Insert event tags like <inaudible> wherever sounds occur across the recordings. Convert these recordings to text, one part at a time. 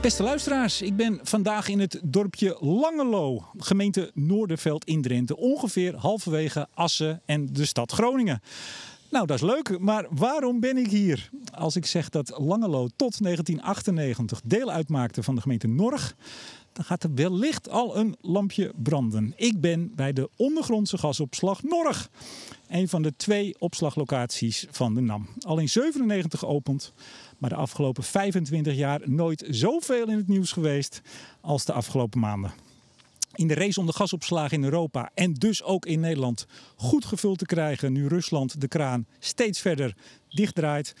Beste luisteraars, ik ben vandaag in het dorpje Langelo, gemeente Noorderveld in Drenthe, ongeveer halverwege Assen en de stad Groningen. Nou, dat is leuk, maar waarom ben ik hier? Als ik zeg dat Langelo tot 1998 deel uitmaakte van de gemeente Norg, dan gaat er wellicht al een lampje branden. Ik ben bij de ondergrondse gasopslag Norg. Een van de twee opslaglocaties van de NAM. Al in 97 geopend, maar de afgelopen 25 jaar nooit zoveel in het nieuws geweest als de afgelopen maanden. In de race om de gasopslagen in Europa en dus ook in Nederland goed gevuld te krijgen nu Rusland de kraan steeds verder dichtdraait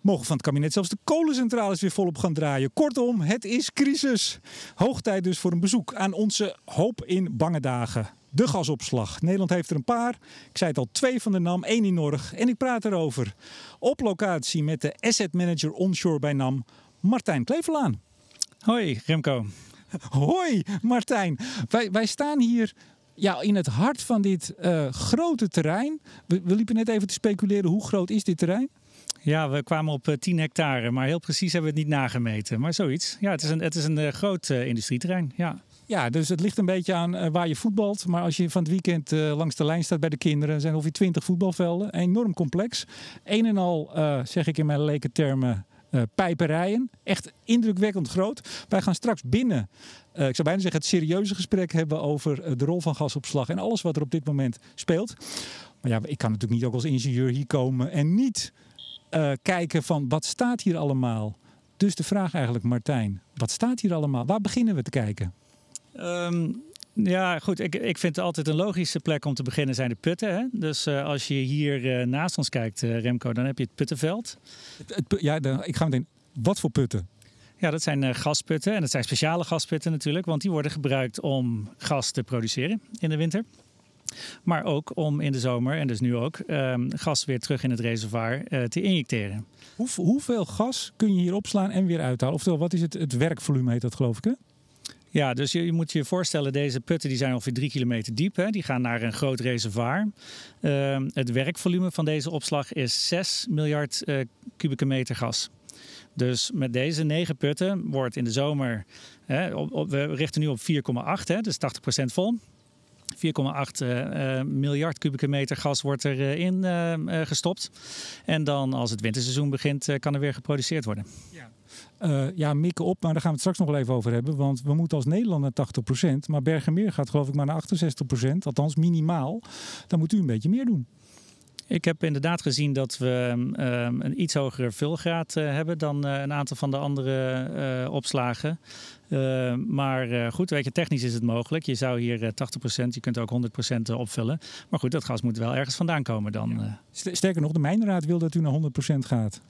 mogen van het kabinet zelfs de kolencentrales weer volop gaan draaien. Kortom, het is crisis. Hoog tijd dus voor een bezoek aan onze hoop in bange dagen. De gasopslag. Nederland heeft er een paar. Ik zei het al, twee van de NAM, één in Norg. En ik praat erover op locatie met de asset manager onshore bij NAM, Martijn Klevelaan. Hoi Remco. <laughs> Hoi Martijn. Wij, wij staan hier ja, in het hart van dit uh, grote terrein. We, we liepen net even te speculeren, hoe groot is dit terrein? Ja, we kwamen op 10 hectare, maar heel precies hebben we het niet nagemeten. Maar zoiets. Ja, het is een, het is een uh, groot uh, industrieterrein. Ja. Ja, dus het ligt een beetje aan uh, waar je voetbalt. Maar als je van het weekend langs de lijn staat bij de kinderen, zijn ongeveer 20 voetbalvelden. Enorm complex. Een en al, zeg ik in mijn leken termen, pijperijen. Echt indrukwekkend groot. Wij gaan straks binnen, ik zou bijna zeggen, het serieuze gesprek hebben over de rol van gasopslag en alles wat er op dit moment speelt. Maar ja, ik kan natuurlijk niet ook als ingenieur hier komen en niet kijken van wat staat hier allemaal. Dus de vraag eigenlijk, Martijn, wat staat hier allemaal? Waar beginnen we te kijken? Um, ja, goed. Ik, ik vind altijd een logische plek om te beginnen zijn de putten. Hè? Dus uh, als je hier uh, naast ons kijkt, Remco, dan heb je het puttenveld. Het, het, ja, dan, ik ga meteen. Wat voor putten? Ja, dat zijn gasputten. En dat zijn speciale gasputten natuurlijk, want die worden gebruikt om gas te produceren in de winter. Maar ook om in de zomer, en dus nu ook, um, gas weer terug in het reservoir uh, te injecteren. Hoe, hoeveel gas kun je hier opslaan en weer uithalen? Oftewel, wat is het, het werkvolume heet dat geloof ik hè? Ja, dus je, moet je voorstellen, deze putten die zijn ongeveer drie kilometer diep. Hè. Die gaan naar een groot reservoir. Uh, het werkvolume van deze opslag is 6 miljard uh, kubieke meter gas. Dus met deze negen putten wordt in de zomer, hè, op, op, we richten nu op 4,8, dus 80% vol. 4,8 uh, miljard kubieke meter gas wordt erin uh, gestopt. En dan als het winterseizoen begint, kan er weer geproduceerd worden. Ja. Uh, ja, mikken op, maar daar gaan we het straks nog wel even over hebben. Want we moeten als Nederland naar 80%. Maar Bergenmeer gaat geloof ik maar naar 68%. Althans minimaal. Dan moet u een beetje meer doen. Ik heb inderdaad gezien dat we um, een iets hogere vulgraad uh, hebben dan uh, een aantal van de andere opslagen. maar goed, weet je, technisch is het mogelijk. Je zou hier 80%, je kunt ook 100% opvullen. Maar goed, dat gas moet wel ergens vandaan komen dan. Ja. Sterker nog, de mijnraad wil dat u naar 100% gaat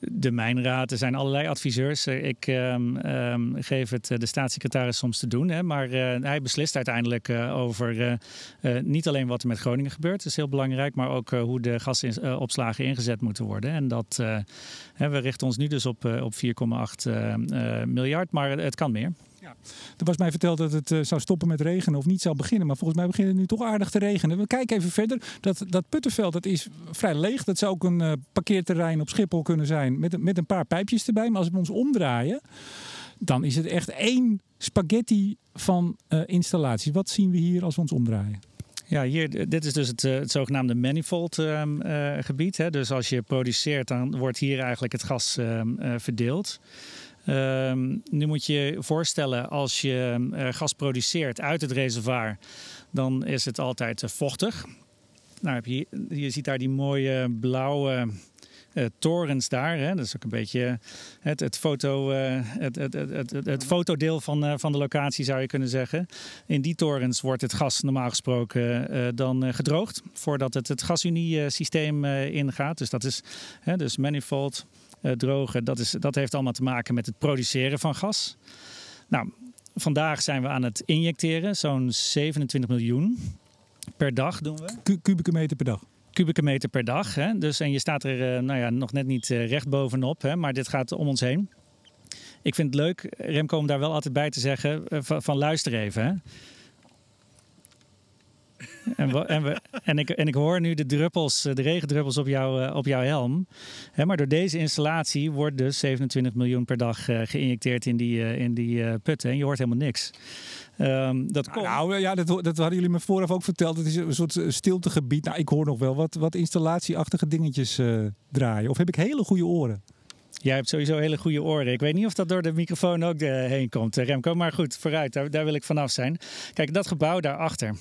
de mijnraad. Er zijn allerlei adviseurs. Ik um, um, geef het de staatssecretaris soms te doen. Hè, maar uh, hij beslist uiteindelijk over niet alleen wat er met Groningen gebeurt. Dat is heel belangrijk. Maar ook hoe de gasopslagen ingezet moeten worden. En dat, we richten ons nu dus op, op 4,8 miljard. Maar het kan meer. Er was mij verteld dat het uh, zou stoppen met regenen of niet zou beginnen. Maar volgens mij begint het nu toch aardig te regenen. We kijken even verder. Dat, dat puttenveld dat is vrij leeg. Dat zou ook een uh, parkeerterrein op Schiphol kunnen zijn. Met, met een paar pijpjes erbij. Maar als we ons omdraaien, dan is het echt één spaghetti van uh, installaties. Wat zien we hier als we ons omdraaien? Ja, hier, dit is dus het, het zogenaamde manifold uh, gebied. Hè. Dus als je produceert, dan wordt hier eigenlijk het gas uh, verdeeld. Um, nu moet je voorstellen, als je uh, gas produceert uit het reservoir, dan is het altijd uh, vochtig. Nou, heb je, je ziet daar die mooie blauwe uh, torens daar. Hè? Dat is ook een beetje het, het, foto, het, het, het, het, fotodeel van, van de locatie, zou je kunnen zeggen. In die torens wordt het gas normaal gesproken dan gedroogd voordat het het gasunie-systeem ingaat. Dus dat is dus manifold drogen. Dat, is, dat heeft allemaal te maken met het produceren van gas. Nou, vandaag zijn we aan het injecteren. Zo'n 27 miljoen per dag doen we. kubieke meter per dag? Kubieke meter per dag. Hè? Dus, en je staat er uh, nou ja, nog net niet uh, recht bovenop. Hè? Maar dit gaat om ons heen. Ik vind het leuk, Remco, om daar wel altijd bij te zeggen van, van luister even. Hè? En, we, en, we, en, ik, en ik hoor nu de druppels, de regendruppels op, jou, op jouw helm. maar door deze installatie wordt dus 27 miljoen per dag geïnjecteerd in die, in die putten. En je hoort helemaal niks. Um, dat nou, nou, ja, dat, dat hadden jullie me vooraf ook verteld. Het is een soort stiltegebied. Nou, ik hoor nog wel wat, wat installatieachtige dingetjes draaien. Of heb ik hele goede oren? Jij hebt sowieso hele goede oren. Ik weet niet of dat door de microfoon ook eh, heen komt, eh, Remco. Maar goed, vooruit, daar, daar wil ik vanaf zijn. Kijk, dat gebouw daarachter.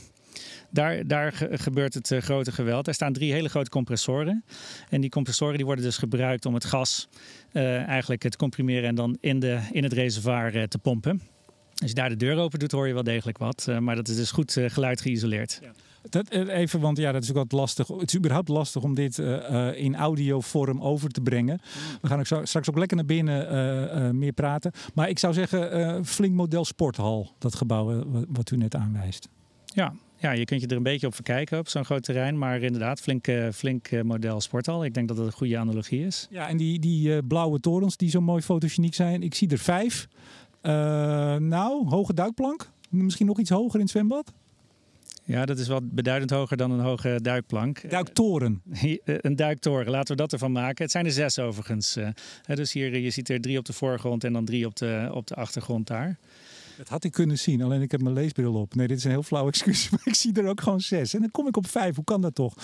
Daar, daar gebeurt het uh, grote geweld. Er staan drie hele grote compressoren. En die compressoren die worden dus gebruikt om het gas uh, eigenlijk te comprimeren en dan in, de, in het reservoir uh, te pompen. Als je daar de deur open doet, hoor je wel degelijk wat. maar dat is dus goed geluid geïsoleerd. Ja. Dat, eh, even, want ja, dat is ook wat lastig. Het is überhaupt lastig om dit uh, in audiovorm over te brengen. Mm. We gaan ook straks ook lekker naar binnen meer praten. Maar ik zou zeggen, flink model sporthal, dat gebouw wat u net aanwijst. Ja, ja, je kunt je er een beetje op verkijken op zo'n groot terrein. Maar inderdaad, flink, flink model sporthal. Ik denk dat dat een goede analogie is. Ja, en die, die blauwe torens die zo mooi fotogeniek zijn. Ik zie er vijf. nou, hoge duikplank. Misschien nog iets hoger in het zwembad? Ja, dat is wat beduidend hoger dan een hoge duikplank. Duiktoren. <laughs> Eh, een duiktoren, laten we dat ervan maken. Het zijn er zes overigens. Eh. Dus hier, je ziet er drie op de voorgrond en dan drie op de, op de achtergrond daar. Dat had ik kunnen zien, alleen ik heb mijn leesbril op. Nee, dit is een heel flauw <laughs> excuus, maar ik zie er ook gewoon zes. En dan kom ik op vijf, hoe kan dat toch?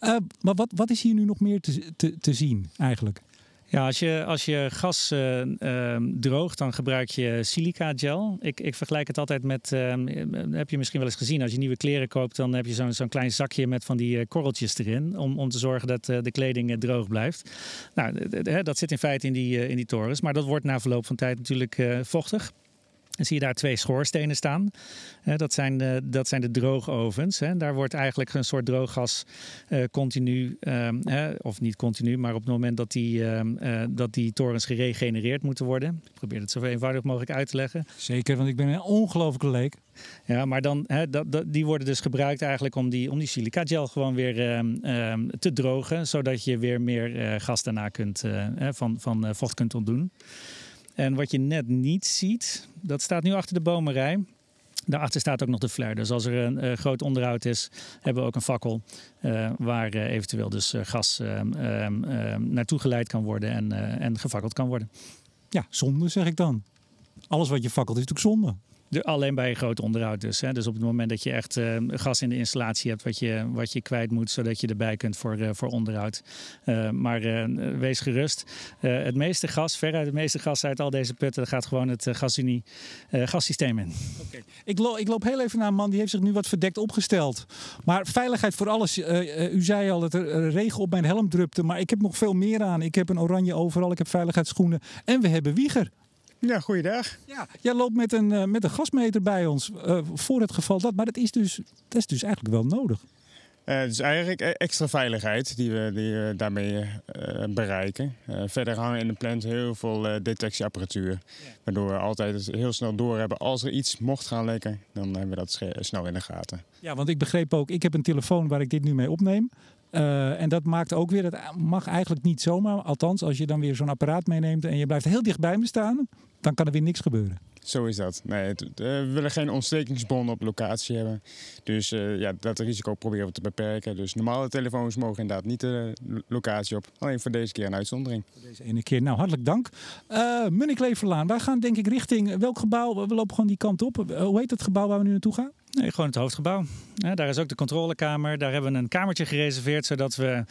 Uh, maar wat, wat is hier nu nog meer te, te, te zien eigenlijk? Ja, als je, als je gas uh, droogt, dan gebruik je silica gel. Ik, ik vergelijk het altijd met, heb je misschien wel eens gezien, als je nieuwe kleren koopt, dan heb je zo'n zo'n klein zakje met van die eh, korreltjes erin, om, om te zorgen dat de kleding droog blijft. Nou, dat zit in feite in die, in die torens, maar dat wordt na verloop van tijd natuurlijk vochtig. Dan zie je daar twee schoorstenen staan. Dat zijn de, dat zijn de droogovens. Daar wordt eigenlijk een soort drooggas uh, continu, ehm, of niet continu, maar op het moment dat die, ehm, eh, dat die torens geregenereerd moeten worden. Ik probeer het zo eenvoudig mogelijk uit te leggen. Zeker, want ik ben een ongelooflijke leek. Ja, maar dan, dat, dat, die worden dus gebruikt eigenlijk om die, om die silica gel gewoon weer ehm, te drogen. Zodat je weer meer uh, gas daarna kunt, van, van vocht kunt ontdoen. En wat je net niet ziet, dat staat nu achter de bomenrij. Daarachter staat ook nog de flare. Dus als er een uh, groot onderhoud is, hebben we ook een fakkel uh, waar uh, eventueel dus gas ehm, ehm, ehm, naartoe geleid kan worden en, en gefakkeld kan worden. Ja, zonde zeg ik dan. Alles wat je fakkelt is natuurlijk zonde alleen bij groot onderhoud dus. Hè. Dus op het moment dat je echt uh, gas in de installatie hebt wat je, wat je kwijt moet, zodat je erbij kunt voor, uh, voor onderhoud. Uh, maar wees gerust. het meeste gas, veruit het meeste gas uit al deze putten, gaat gewoon het gasunie gassysteem in. Okay. Ik, lo ik, loop heel even naar een man die heeft zich nu wat verdekt opgesteld. Maar veiligheid voor alles. u zei al dat er regen op mijn helm drupte, maar ik heb nog veel meer aan. Ik heb een oranje overal, ik heb veiligheidsschoenen en we hebben wieger. Ja, goeiedag. Ja, jij loopt met een, uh, met een gasmeter bij ons uh, voor het geval dat. Maar dat is dus, dat is dus eigenlijk wel nodig. Uh, het is eigenlijk e-, extra veiligheid die we, die we daarmee bereiken. verder hangen in de plant heel veel detectieapparatuur. Waardoor we altijd heel snel door hebben als er iets mocht gaan lekken. Dan hebben we dat snel in de gaten. Ja, want ik begreep ook, ik heb een telefoon waar ik dit nu mee opneem. Uh, en dat maakt ook weer, het mag eigenlijk niet zomaar. Althans, als je dan weer zo'n apparaat meeneemt en je blijft heel dicht bij me staan, dan kan er weer niks gebeuren. Zo is dat. Nee, het, uh, we willen geen ontstekingsbron op locatie hebben. Dus uh, ja, dat risico proberen we te beperken. Dus normale telefoons mogen inderdaad niet de locatie op. Alleen voor deze keer een uitzondering. Voor deze ene keer. Nou, hartelijk dank. Uh, Munnik Leverlaan, wij gaan denk ik richting welk gebouw? We lopen gewoon die kant op. hoe heet het gebouw waar we nu naartoe gaan? Nee, gewoon het hoofdgebouw. Ja, daar is ook de controlekamer. Daar hebben we een kamertje gereserveerd, zodat we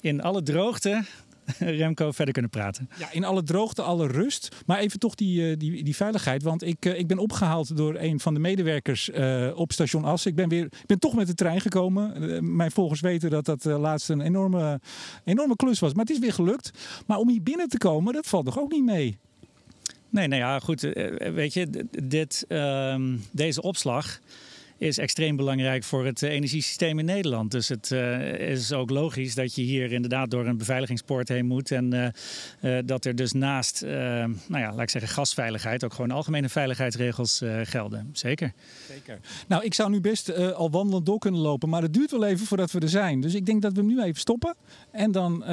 in alle droogte <laughs> Remco verder kunnen praten. Ja, in alle droogte, alle rust. Maar even toch die, eh, die, die veiligheid. Want ik, eh, ik ben opgehaald door een van de medewerkers uh, op station As. Ik ben, weer, ben toch met de trein gekomen. mijn volgers weten dat dat laatst een enorme, enorme klus was. Maar het is weer gelukt. Maar om hier binnen te komen, dat valt toch ook niet mee? Nee, nou ja, goed. Weet je, dit, ehm, deze opslag is extreem belangrijk voor het eh, energiesysteem in Nederland. Dus het uh, is ook logisch dat je hier inderdaad door een beveiligingspoort heen moet. En uh, dat er dus naast, nou ja, laat ik zeggen, gasveiligheid ook gewoon algemene veiligheidsregels gelden. Zeker. Zeker. Nou, ik zou nu best al wandelend door kunnen lopen, maar het duurt wel even voordat we er zijn. Dus ik denk dat we hem nu even stoppen. En dan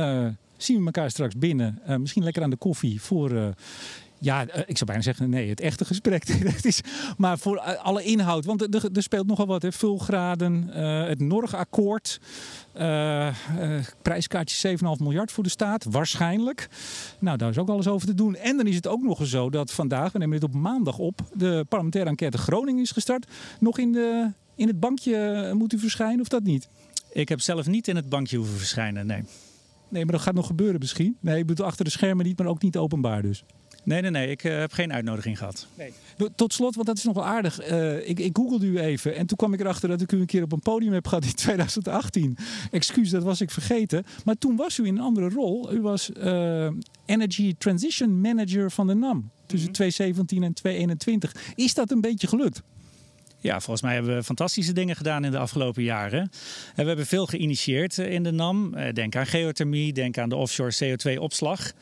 zien we elkaar straks binnen. misschien lekker aan de koffie voor ja, ik zou bijna zeggen, nee, het echte gesprek. <laughs> is, maar voor alle inhoud, want er, er speelt nogal wat. Hè. Vulgraden, uh, het Norg-akkoord, uh, prijskaartje 7,5 miljard voor de staat, waarschijnlijk. Nou, daar is ook alles over te doen. En dan is het ook nog eens zo dat vandaag, we nemen dit op maandag op, de parlementaire enquête Groningen is gestart. Nog in, de, in het bankje moet u verschijnen of dat niet? Ik heb zelf niet in het bankje hoeven verschijnen, nee. Nee, maar dat gaat nog gebeuren misschien. Nee, ik bedoel achter de schermen niet, maar ook niet openbaar dus. Nee, nee, nee. Ik uh, heb geen uitnodiging gehad. Nee. Tot slot, want dat is nog wel aardig. Uh, ik, ik googelde u even en toen kwam ik erachter dat ik u een keer op een podium heb gehad in <laughs> 2018. Excuus, dat was ik vergeten. Maar toen was u in een andere rol. U was uh, Energy Transition Manager van de NAM. Tussen mm -hmm. 2017 en 2021. Is dat een beetje gelukt? Ja, volgens mij hebben we fantastische dingen gedaan in de afgelopen jaren. En we hebben veel geïnitieerd in de NAM. Denk aan geothermie, denk aan de offshore CO2-opslag.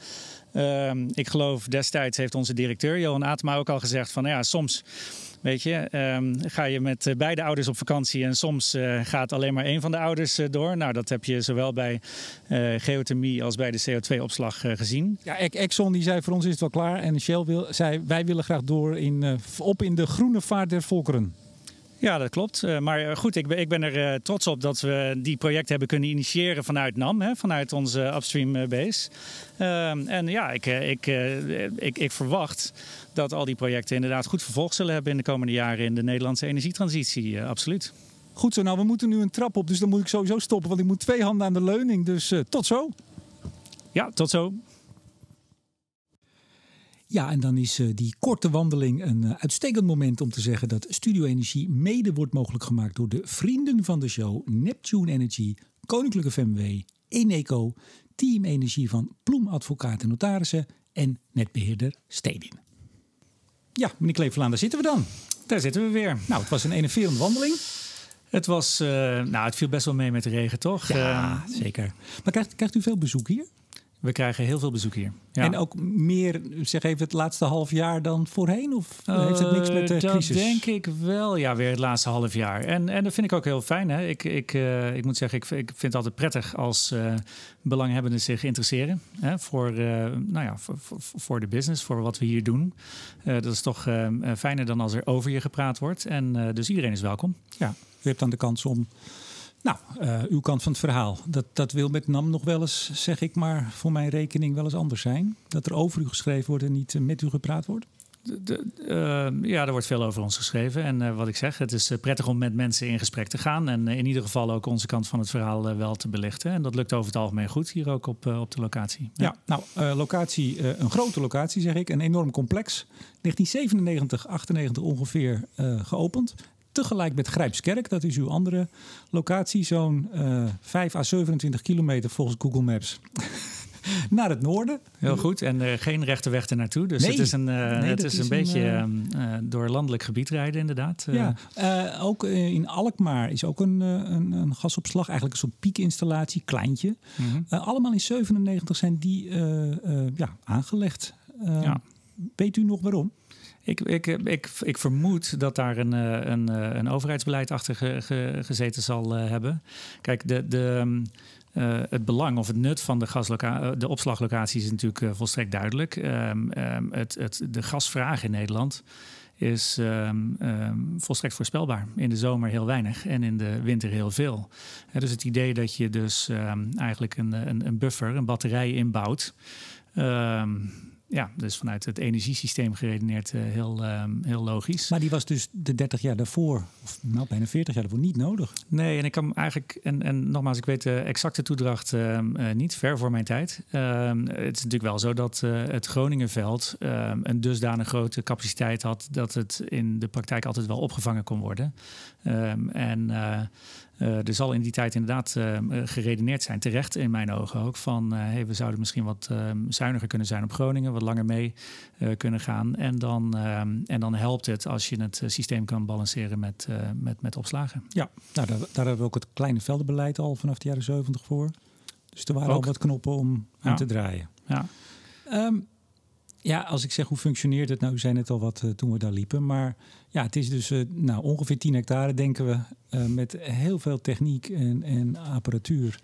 Uh, ik geloof destijds heeft onze directeur Johan Atema ook al gezegd van ja, soms weet je, um, ga je met uh, beide ouders op vakantie en soms uh, gaat alleen maar één van de ouders uh, door. Nou, dat heb je zowel bij geothermie als bij de CO2-opslag gezien. Ja, Exxon die zei voor ons is het wel klaar en Shell wil, zei wij willen graag door in, op in de groene vaart der volkeren. Ja, dat klopt. Uh, maar goed, ik ben, ik ben er uh, trots op dat we die projecten hebben kunnen initiëren vanuit NAM, hè, vanuit onze upstream base. Ehm, en ja, ik, ik, ik, ik, verwacht dat al die projecten inderdaad goed vervolg zullen hebben in de komende jaren in de Nederlandse energietransitie. absoluut. Goed zo, nou we moeten nu een trap op, dus dan moet ik sowieso stoppen, want ik moet twee handen aan de leuning. Dus tot zo. Ja, tot zo. Ja, en dan is uh, die korte wandeling een uh, uitstekend moment om te zeggen dat Studio Energie mede wordt mogelijk gemaakt door de vrienden van de show Neptune Energy, Koninklijke FMW, Eneco, Team Energie van Ploem Advocaten en Notarissen en netbeheerder Stedin. Ja, meneer Kleverlaan, daar zitten we dan. Daar zitten we weer. Nou, het was een enerverende wandeling. Het was, uh, nou, het viel best wel mee met de regen, toch? Ja, zeker. Maar krijgt, krijgt u veel bezoek hier? We krijgen heel veel bezoek hier. Ja. En ook meer, zeg even, het laatste half jaar dan voorheen? Of heeft het niks met de uh, crisis? Dat denk ik wel, ja, weer het laatste half jaar. En, en dat vind ik ook heel fijn. Hè? Ik, ik, uh, ik moet zeggen, ik, ik vind het altijd prettig als uh, belanghebbenden zich interesseren. Hè? Voor, nou ja, voor, voor, voor, de business, voor wat we hier doen. dat is toch fijner dan als er over je gepraat wordt. En dus iedereen is welkom. Ja, u hebt dan de kans om nou, uh, uw kant van het verhaal. Dat, dat wil met NAM nog wel eens, zeg ik maar, voor mijn rekening wel eens anders zijn. Dat er over u geschreven wordt en niet met u gepraat wordt? De, de, uh, ja, er wordt veel over ons geschreven. En uh, wat ik zeg, het is prettig om met mensen in gesprek te gaan. En in ieder geval ook onze kant van het verhaal wel te belichten. En dat lukt over het algemeen goed hier ook op, op de locatie. Ja, ja nou, locatie, een grote locatie zeg ik. Een enorm complex. 1997, 98 ongeveer geopend. Tegelijk met Grijpskerk, dat is uw andere locatie, zo'n uh, 5 à 27 kilometer volgens Google Maps. <laughs> naar het noorden. Heel goed. En uh, geen rechte weg er naartoe. Dus nee, het is een, uh, nee, het is een beetje uh, door landelijk gebied rijden, inderdaad. Ja, ook in Alkmaar is ook een, een, een, gasopslag. Eigenlijk een soort piekinstallatie, kleintje. Mm -hmm. allemaal in 97 zijn die ja, aangelegd. Ja. Weet u nog waarom? Ik, ik, ik, vermoed dat daar een, een, een overheidsbeleid achter ge, ge, gezeten zal hebben. Kijk, de, de, uh, het belang of het nut van de, gasloca de opslaglocaties is natuurlijk volstrekt duidelijk. Um, um, het, het, de gasvraag in Nederland is volstrekt voorspelbaar. In de zomer heel weinig en in de winter heel veel. Dus het idee dat je dus eigenlijk een, een, een, buffer, een batterij inbouwt ja, dus vanuit het energiesysteem geredeneerd uh, heel, uh, heel logisch. Maar die was dus de 30 jaar daarvoor, of nou bijna 40 jaar daarvoor, niet nodig. Nee, en ik kan eigenlijk, en, en nogmaals, ik weet de exacte toedracht uh, niet, ver voor mijn tijd. Ehm, het is natuurlijk wel zo dat het Groningenveld ehm, een dusdanig grote capaciteit had dat het in de praktijk altijd wel opgevangen kon worden. en uh, er zal in die tijd inderdaad uh, geredeneerd zijn, terecht in mijn ogen ook, van uh, hey, we zouden misschien wat ehm, zuiniger kunnen zijn op Groningen, wat langer mee kunnen gaan. En dan, ehm, en dan helpt het als je het systeem kan balanceren met, met, met opslagen. Ja, nou, daar, daar hebben we ook het kleine veldenbeleid al vanaf de jaren 70 voor. Dus er waren ook. al wat knoppen om aan te draaien. Ja. Um, ja, als ik zeg hoe functioneert het, nou, u zei net al wat uh, toen we daar liepen. Maar ja, het is dus uh, nou, ongeveer 10 hectare, denken we, uh, met heel veel techniek en, en apparatuur.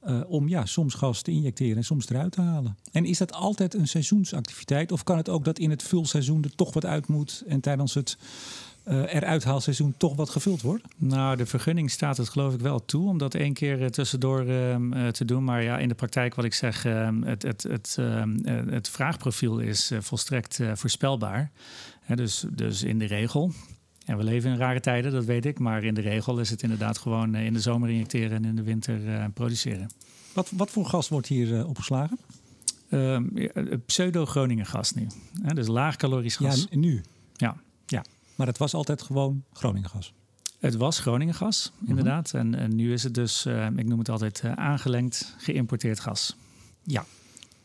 eh, om ja, soms gas te injecteren en soms eruit te halen. En is dat altijd een seizoensactiviteit? Of kan het ook dat in het vulseizoen er toch wat uit moet en tijdens het uh, eruit haalseizoen toch wat gevuld wordt? Nou, de vergunning staat het geloof ik wel toe om dat één keer uh, tussendoor uh, te doen. Maar ja, in de praktijk wat ik zeg, ehm, het, het, het, ehm, het vraagprofiel is volstrekt voorspelbaar. dus, dus in de regel. En we leven in rare tijden, dat weet ik. Maar in de regel is het inderdaad gewoon in de zomer injecteren en in de winter produceren. Wat, wat voor gas wordt hier opgeslagen? Ehm, pseudo-Groningen gas nu. dus laag calorisch gas. Ja, nu? Ja. ja. Maar het was altijd gewoon Groningen gas. Het was Groningen gas, mhm. inderdaad. en, en, nu is het dus, uh, ik noem het altijd, uh, aangelengd geïmporteerd gas. Ja.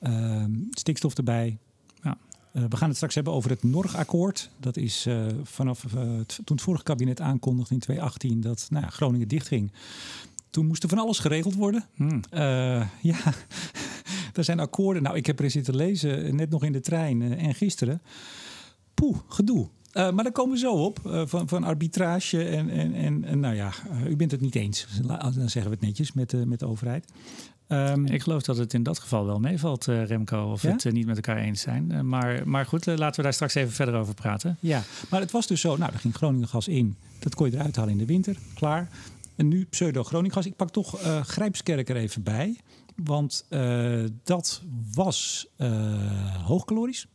Uh, stikstof erbij. Ja. Uh, we gaan het straks hebben over het Norg-akkoord. Dat is vanaf het, toen het vorige kabinet aankondigde in 2018 dat nou, Groningen dichtging. Toen moest er van alles geregeld worden. Hmm. ja, <laughs> er zijn akkoorden. Nou, ik heb er zitten lezen, net nog in de trein en gisteren. Poeh, gedoe. Uh, maar daar komen we zo op, uh, van, van arbitrage en, en, en, en nou ja, uh, u bent het niet eens. Dan zeggen we het netjes met, met de overheid. Um, ik geloof dat het in dat geval wel meevalt, Remco, of ja? het niet met elkaar eens zijn. maar, maar goed, laten we daar straks even verder over praten. Ja, maar het was dus zo, nou, er ging Groningen gas in. Dat kon je eruit halen in de winter, klaar. En nu pseudo-Groningen gas. Ik pak toch Grijpskerk er even bij. Want dat was hoogkalorisch.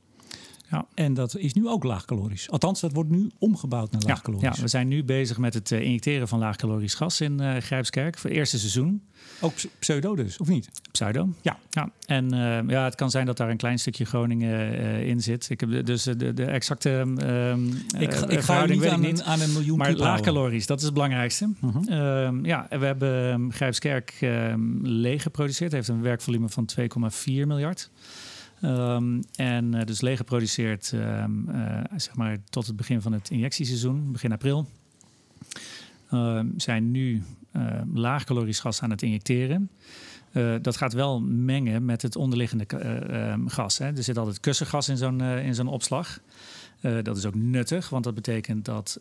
Ja. En dat is nu ook laagcalorisch. Althans, dat wordt nu omgebouwd naar laagcalorisch. Ja, ja we zijn nu bezig met het uh, injecteren van laagcalorisch gas in uh, Grijpskerk voor het eerste seizoen. Ook pseudo dus, of niet? Pseudo, ja. ja. En uh, ja, het kan zijn dat daar een klein stukje Groningen in zit. Ik heb dus de, de exacte um, ik, ik ga niet aan, niet aan een miljoen Maar laagcalorisch, dat is het belangrijkste. -huh. um, ja, we hebben um, Grijpskerk leeg geproduceerd. Het heeft een werkvolume van 2,4 miljard. Um, en uh, dus leeg geproduceerd um, uh, zeg maar tot het begin van het injectieseizoen, begin april. Uh, zijn nu laag calorisch gas aan het injecteren. dat gaat wel mengen met het onderliggende gas. Hè. Er zit altijd kussengas in zo'n in zo'n opslag. dat is ook nuttig, want dat betekent dat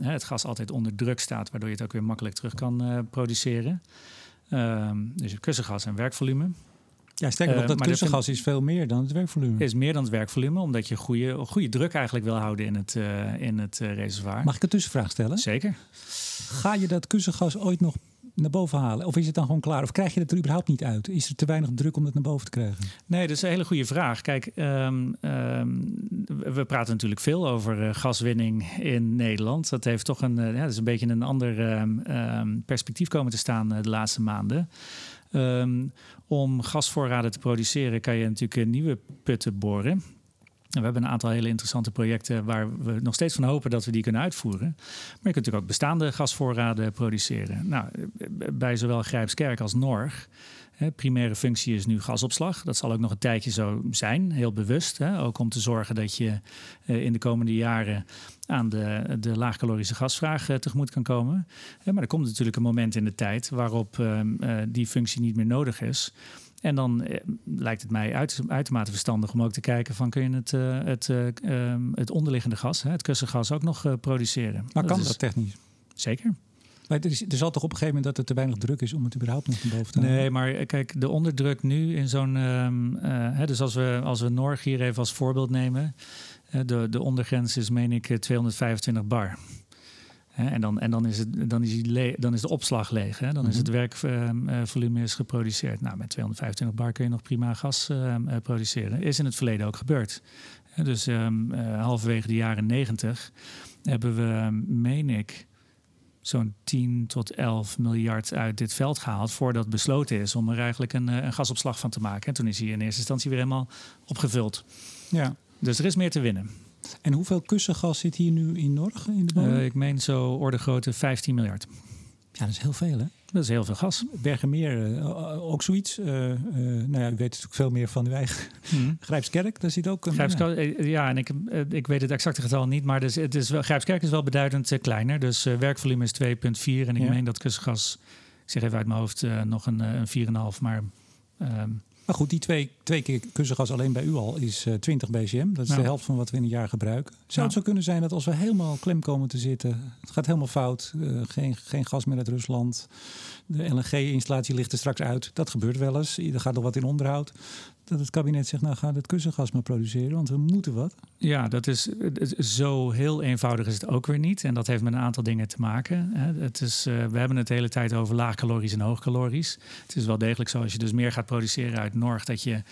het gas altijd onder druk staat, waardoor je het ook weer makkelijk terug kan produceren. dus kussengas en werkvolume. Ja, sterker nog, uh, dat kussengas is veel meer dan het werkvolume. Is meer dan het werkvolume, omdat je goede, goede druk eigenlijk wil houden in het, uh, in het uh, reservoir. Mag ik een tussenvraag stellen? Zeker. Ga je dat kussengas ooit nog naar boven halen? Of is het dan gewoon klaar? Of krijg je het er überhaupt niet uit? Is er te weinig druk om het naar boven te krijgen? Nee, dat is een hele goede vraag. Kijk, um, um, we praten natuurlijk veel over uh, gaswinning in Nederland. Dat heeft toch een, uh, ja, dat is een beetje een ander um, perspectief komen te staan uh, de laatste maanden. Um, om gasvoorraden te produceren kan je natuurlijk nieuwe putten boren. we hebben een aantal hele interessante projecten waar we nog steeds van hopen dat we die kunnen uitvoeren. Maar je kunt natuurlijk ook bestaande gasvoorraden produceren. Nou, bij zowel Grijpskerk als Norg Hè, primaire functie is nu gasopslag. Dat zal ook nog een tijdje zo zijn, heel bewust. Hè, ook om te zorgen dat je uh, in de komende jaren aan de, de laagcalorische gasvraag uh, tegemoet kan komen. Uh, maar er komt natuurlijk een moment in de tijd waarop ehm, die functie niet meer nodig is. En dan lijkt het mij uit, uitermate verstandig om ook te kijken van kun je het, het, ehm, het onderliggende gas, het kussengas, ook nog produceren. Maar kan dat, dat technisch? Zeker. Maar er, is, er zal toch op een gegeven moment dat er te weinig druk is om het überhaupt nog boven te halen? Nee, maar eh, kijk, de onderdruk nu in zo'n. Uh, dus als we, als we Norg hier even als voorbeeld nemen. Uh, de, de ondergrens is, meen ik, 225 bar. en dan, en dan, is het, dan, is die dan is de opslag leeg. Hè? Dan mm -hmm. is het werkvolume is geproduceerd. Nou, met 225 bar kun je nog prima gas ehm, produceren. Is in het verleden ook gebeurd. dus um, halverwege de jaren 90 hebben we, meen ik zo'n 10 tot 11 miljard uit dit veld gehaald voordat besloten is om er eigenlijk een, eh, een gasopslag van te maken. En toen is hij in eerste instantie weer helemaal opgevuld. Ja. Dus er is meer te winnen. En hoeveel kussengas zit hier nu in Norg in de bodem? Uh, ik meen zo orde grootte 15 miljard. Ja, dat is heel veel, hè? Dat is heel veel gas. Bergenmeer, uh, ook zoiets. Uh, uh, nou ja, u weet natuurlijk veel meer van uw eigen hmm. <laughs> Grijpskerk. Daar zit ook een... Grijpskerk, ja. en ik, ik weet het exacte getal niet, maar dus, het is wel, Grijpskerk is wel beduidend kleiner. Dus werkvolume is 2,4 en ik ja. meen dat kussengas, ik zeg even uit mijn hoofd, nog een, een 4,5, maar... Ehm, Maar goed, die twee, twee keer kussengas alleen bij u al is uh, 20 BCM. Dat is de helft van wat we in een jaar gebruiken. Zou het zo kunnen zijn dat als we helemaal klem komen te zitten, het gaat helemaal fout, uh, geen, geen gas meer uit Rusland, de LNG-installatie ligt er straks uit. Dat gebeurt wel eens. Er gaat nog wat in onderhoud dat het kabinet zegt, nou ga het kussengas maar produceren, want we moeten wat. Ja, dat is zo heel eenvoudig is het ook weer niet. En dat heeft met een aantal dingen te maken. Het is, uh, we hebben het de hele tijd over laagcalorisch en hoogcalorisch. Het is wel degelijk zo als je dus meer gaat produceren uit Norg, dat je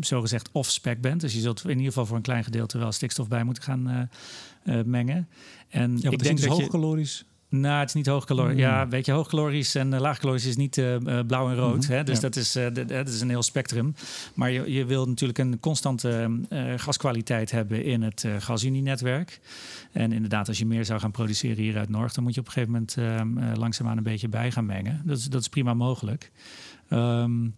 zogezegd off-spec bent. Dus je zult in ieder geval voor een klein gedeelte wel stikstof bij moeten gaan uh, uh, mengen. En ja, ik denk dat hoogcalorisch. Nou, het is niet hoogcalorisch. Ja, mm. weet je, hoogcalorisch en uh, laagcalorisch is niet uh, blauw en rood. Mm-hmm. hè? Dus dat, is, uh, dat is een heel spectrum. Maar je, je wil natuurlijk een constante gaskwaliteit hebben in het gasunienetwerk. En inderdaad, als je meer zou gaan produceren hier uit Noord, dan moet je op een gegeven moment uh, langzaamaan een beetje bij gaan mengen. Dat is, dat is prima mogelijk. Um,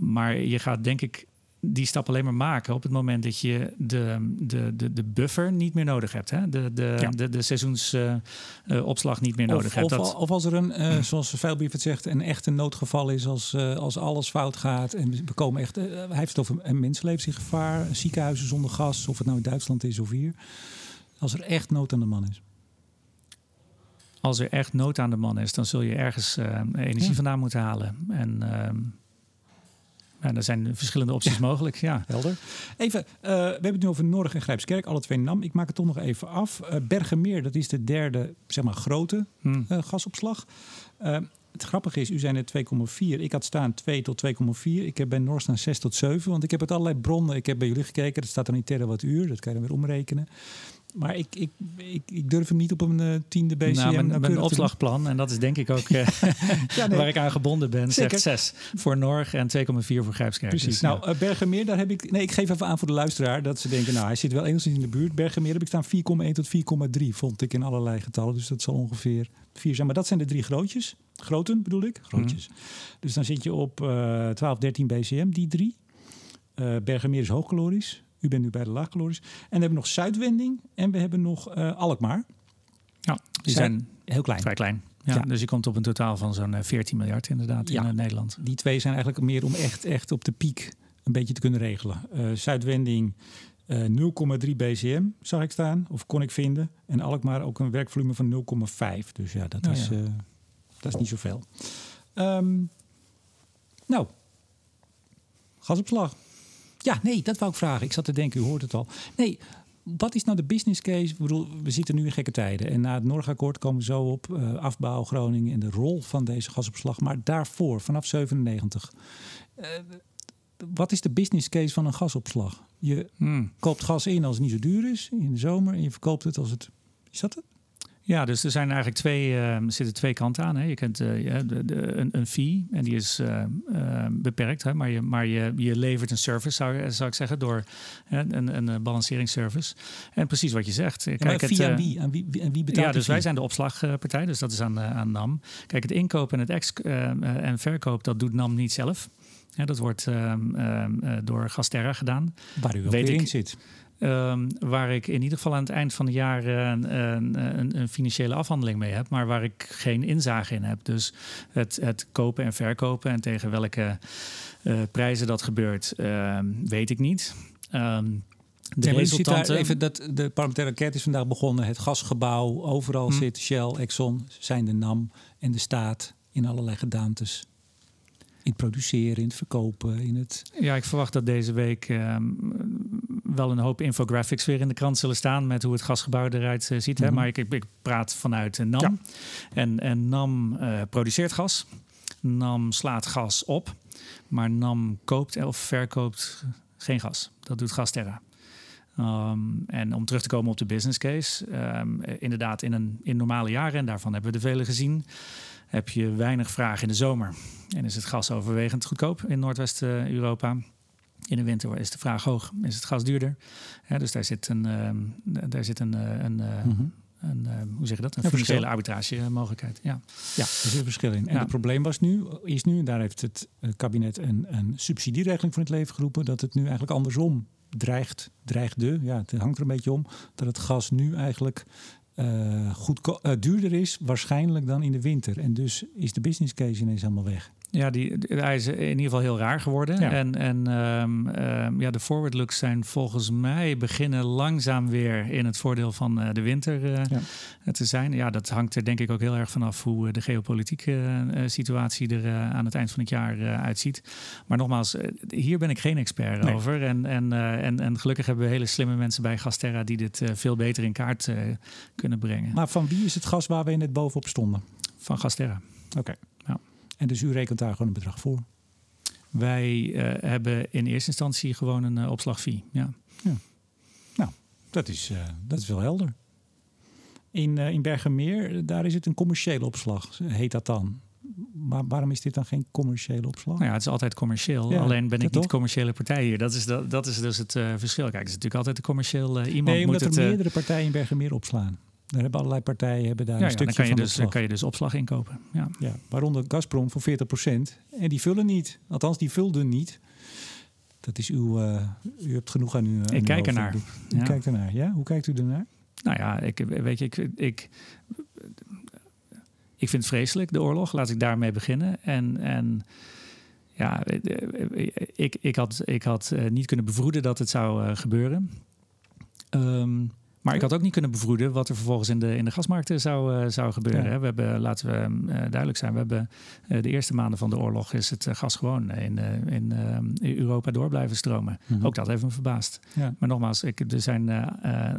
maar je gaat denk ik die stap alleen maar maken op het moment dat je de, de, de, de buffer niet meer nodig hebt. Hè? De, de, de, de seizoensopslag uh, uh, niet meer nodig of, hebt. Of, dat... of als er een, uh, zoals Veilbrief het zegt, een echt een noodgeval is als, als alles fout gaat. En we komen echt, hij heeft het over een mensenlevens in gevaar, ziekenhuizen zonder gas, of het nou in Duitsland is of hier. Als er echt nood aan de man is. Als er echt nood aan de man is, dan zul je ergens energie ja. vandaan moeten halen. En ja, er zijn verschillende opties mogelijk. Ja, helder. Even, uh, we hebben het nu over Norg en Grijpskerk, alle twee NAM. Ik maak het toch nog even af. Uh, Bergenmeer, dat is de derde, zeg maar, grote hmm. uh, gasopslag. het grappige is, u zijn er 2,4. Ik had staan 2 tot 2,4. Ik heb bij Noord staan 6 tot 7. Want ik heb het allerlei bronnen. Ik heb bij jullie gekeken. Dat staat dan in terawattuur. Dat kan je dan weer omrekenen. Maar ik, ik, ik, ik, durf hem niet op een uh, tiende BCM. Nou, mijn, mijn opslagplan, en dat is denk ik ook uh, <laughs> ja, nee. waar ik aan gebonden ben, Zeker. zegt 6 voor Norg en 2,4 voor Grijpskerk. Precies. Dus, nou, uh, Bergenmeer, daar heb ik... Nee, ik geef even aan voor de luisteraar dat ze denken... nou, hij zit wel enigszins in de buurt. Bergenmeer heb ik staan 4,1 tot 4,3, vond ik in allerlei getallen. Dus dat zal ongeveer 4 zijn. Maar dat zijn de drie grootjes. Groten bedoel ik? Grootjes. Mm. Dus dan zit je op 12, 13 BCM, die drie. Bergenmeer is hoogkalorisch. U bent nu bij de laagkalorisch. En we hebben nog Zuidwending en we hebben nog uh, Alkmaar. Ja, die zijn heel klein. Vrij klein. Ja, ja, Dus je komt op een totaal van zo'n 14 eh, miljard inderdaad ja. in uh, Nederland. Die twee zijn eigenlijk meer om echt, echt op de piek een beetje te kunnen regelen. Uh, Zuidwending 0,3 BCM zag ik staan, of kon ik vinden. En Alkmaar ook een werkvolume van 0,5. Dus ja, dat, is, dat is niet zoveel. Um, nou, gasopslag. Ja, nee, dat wou ik vragen. Ik zat te denken, u hoort het al. Nee, wat is nou de business case? Ik bedoel, we zitten nu in gekke tijden. En na het Noordakkoord komen we zo op uh, afbouw Groningen en de rol van deze gasopslag. Maar daarvoor, vanaf 97. Uh, wat is de business case van een gasopslag? Je hmm. koopt gas in als het niet zo duur is in de zomer. En je verkoopt het als het. Is dat het? Ja, dus er zijn eigenlijk twee, uh, zitten twee kanten aan. Hè. Je kent uh, de, de, een, een, fee en die is uh, beperkt, hè, maar, je, maar je, je levert een service, zou, zou ik zeggen, door een, een balanceringsservice. En precies wat je zegt. Ja, Kijk, het, aan wie? Aan wie, aan wie betaalt Ja, dus wij zijn de opslagpartij, dus dat is aan, aan NAM. Kijk, het inkoop en het ex en verkoop, dat doet NAM niet zelf. Ja, dat wordt ehm, door Gasterra gedaan. Waar u ook Weet in zit. Um, waar ik in ieder geval aan het eind van het jaar een, een, een, financiële afhandeling mee heb, maar waar ik geen inzage in heb. Dus het, het kopen en verkopen en tegen welke uh, prijzen dat gebeurt, uh, weet ik niet. Um, de resultanten... even dat de parlementaire enquête is vandaag begonnen. Het gasgebouw, overal hm. zit Shell, Exxon, zijn de NAM en de staat in allerlei gedaantes in het produceren, in het verkopen, in het... Ja, ik verwacht dat deze week ehm, wel een hoop infographics weer in de krant zullen staan met hoe het gasgebouw eruit uh, ziet. hè? Mhm. Maar ik, ik, praat vanuit uh, NAM. En, en NAM uh, produceert gas. NAM slaat gas op. Maar NAM koopt of verkoopt geen gas. Dat doet Gasterra. Um, en om terug te komen op de business case. Um, inderdaad, in, een, in normale jaren, en daarvan hebben we de vele gezien heb je weinig vraag in de zomer. En is het gas overwegend goedkoop in Noordwest-Europa. In de winter is de vraag hoog, is het gas duurder. dus daar zit een, uh, daar zit een, eh, een, uh, mm een hoe zeg je dat? Een, een financiële arbitrage mogelijkheid. Ja. ja, er zit een verschil in. En het probleem was nu, is nu, en daar heeft het kabinet een, een subsidieregeling voor het leven geroepen, dat het nu eigenlijk andersom dreigt, dreigde, ja, het hangt er een beetje om, dat het gas nu eigenlijk uh, uh, duurder is waarschijnlijk dan in de winter. En dus is de business case ineens helemaal weg. Ja, die, hij is in ieder geval heel raar geworden. Ja. En, en ehm, ehm, ja, de forward looks zijn volgens mij beginnen langzaam weer in het voordeel van eh, de winter eh, Ja. te zijn. Ja, dat hangt er denk ik ook heel erg vanaf hoe eh, de geopolitieke eh, situatie er eh, aan het eind van het jaar eh, uitziet. Maar nogmaals, eh, hier ben ik geen expert Nee. over. En, en, eh, en, en gelukkig hebben we hele slimme mensen bij Gasterra die dit eh, veel beter in kaart eh, kunnen brengen. Maar van wie is het gas waar we net bovenop stonden? Van Gasterra. Oké. En dus u rekent daar gewoon een bedrag voor? Wij eh, hebben in eerste instantie gewoon een uh, opslagfee. Ja. Dat is, uh, dat is wel helder. In, in Bergenmeer, daar is het een commerciële opslag, heet dat dan. Maar waarom is dit dan geen commerciële opslag? Nou ja, het is altijd commercieel. Ja, Alleen ben ik toch? niet commerciële partij hier. Dat is, dat, dat is dus het verschil. Kijk, het is natuurlijk altijd een commercieel uh, iemand. Nee, omdat moet er het, meerdere partijen in Bergenmeer opslaan. Daar hebben allerlei partijen hebben daar ja, een ja, stukje dan kan je van dus, opslag. kan je dus opslag inkopen. Ja. Ja, waaronder Gazprom voor 40%. En die vullen niet. Althans, die vulden niet. Dat is uw... Uh, u hebt genoeg aan uw aan Ik kijk ernaar. U Ja. kijkt ernaar, ja? Hoe kijkt u ernaar? Nou ja, ik, weet je, ik, ik, ik vind het vreselijk, de oorlog. Laat ik daarmee beginnen. En, en ja, ik, ik had, ik had uh, niet kunnen bevroeden dat het zou uh, gebeuren. Um, maar ik had ook niet kunnen bevroeden wat er vervolgens in de, in de gasmarkten zou, uh, zou gebeuren. Ja. We hebben, laten we uh, duidelijk zijn, we hebben uh, de eerste maanden van de oorlog is het gas gewoon in, in Europa door blijven stromen. Mhm. Ook dat heeft me verbaasd. Ja. Maar nogmaals, ik, er zijn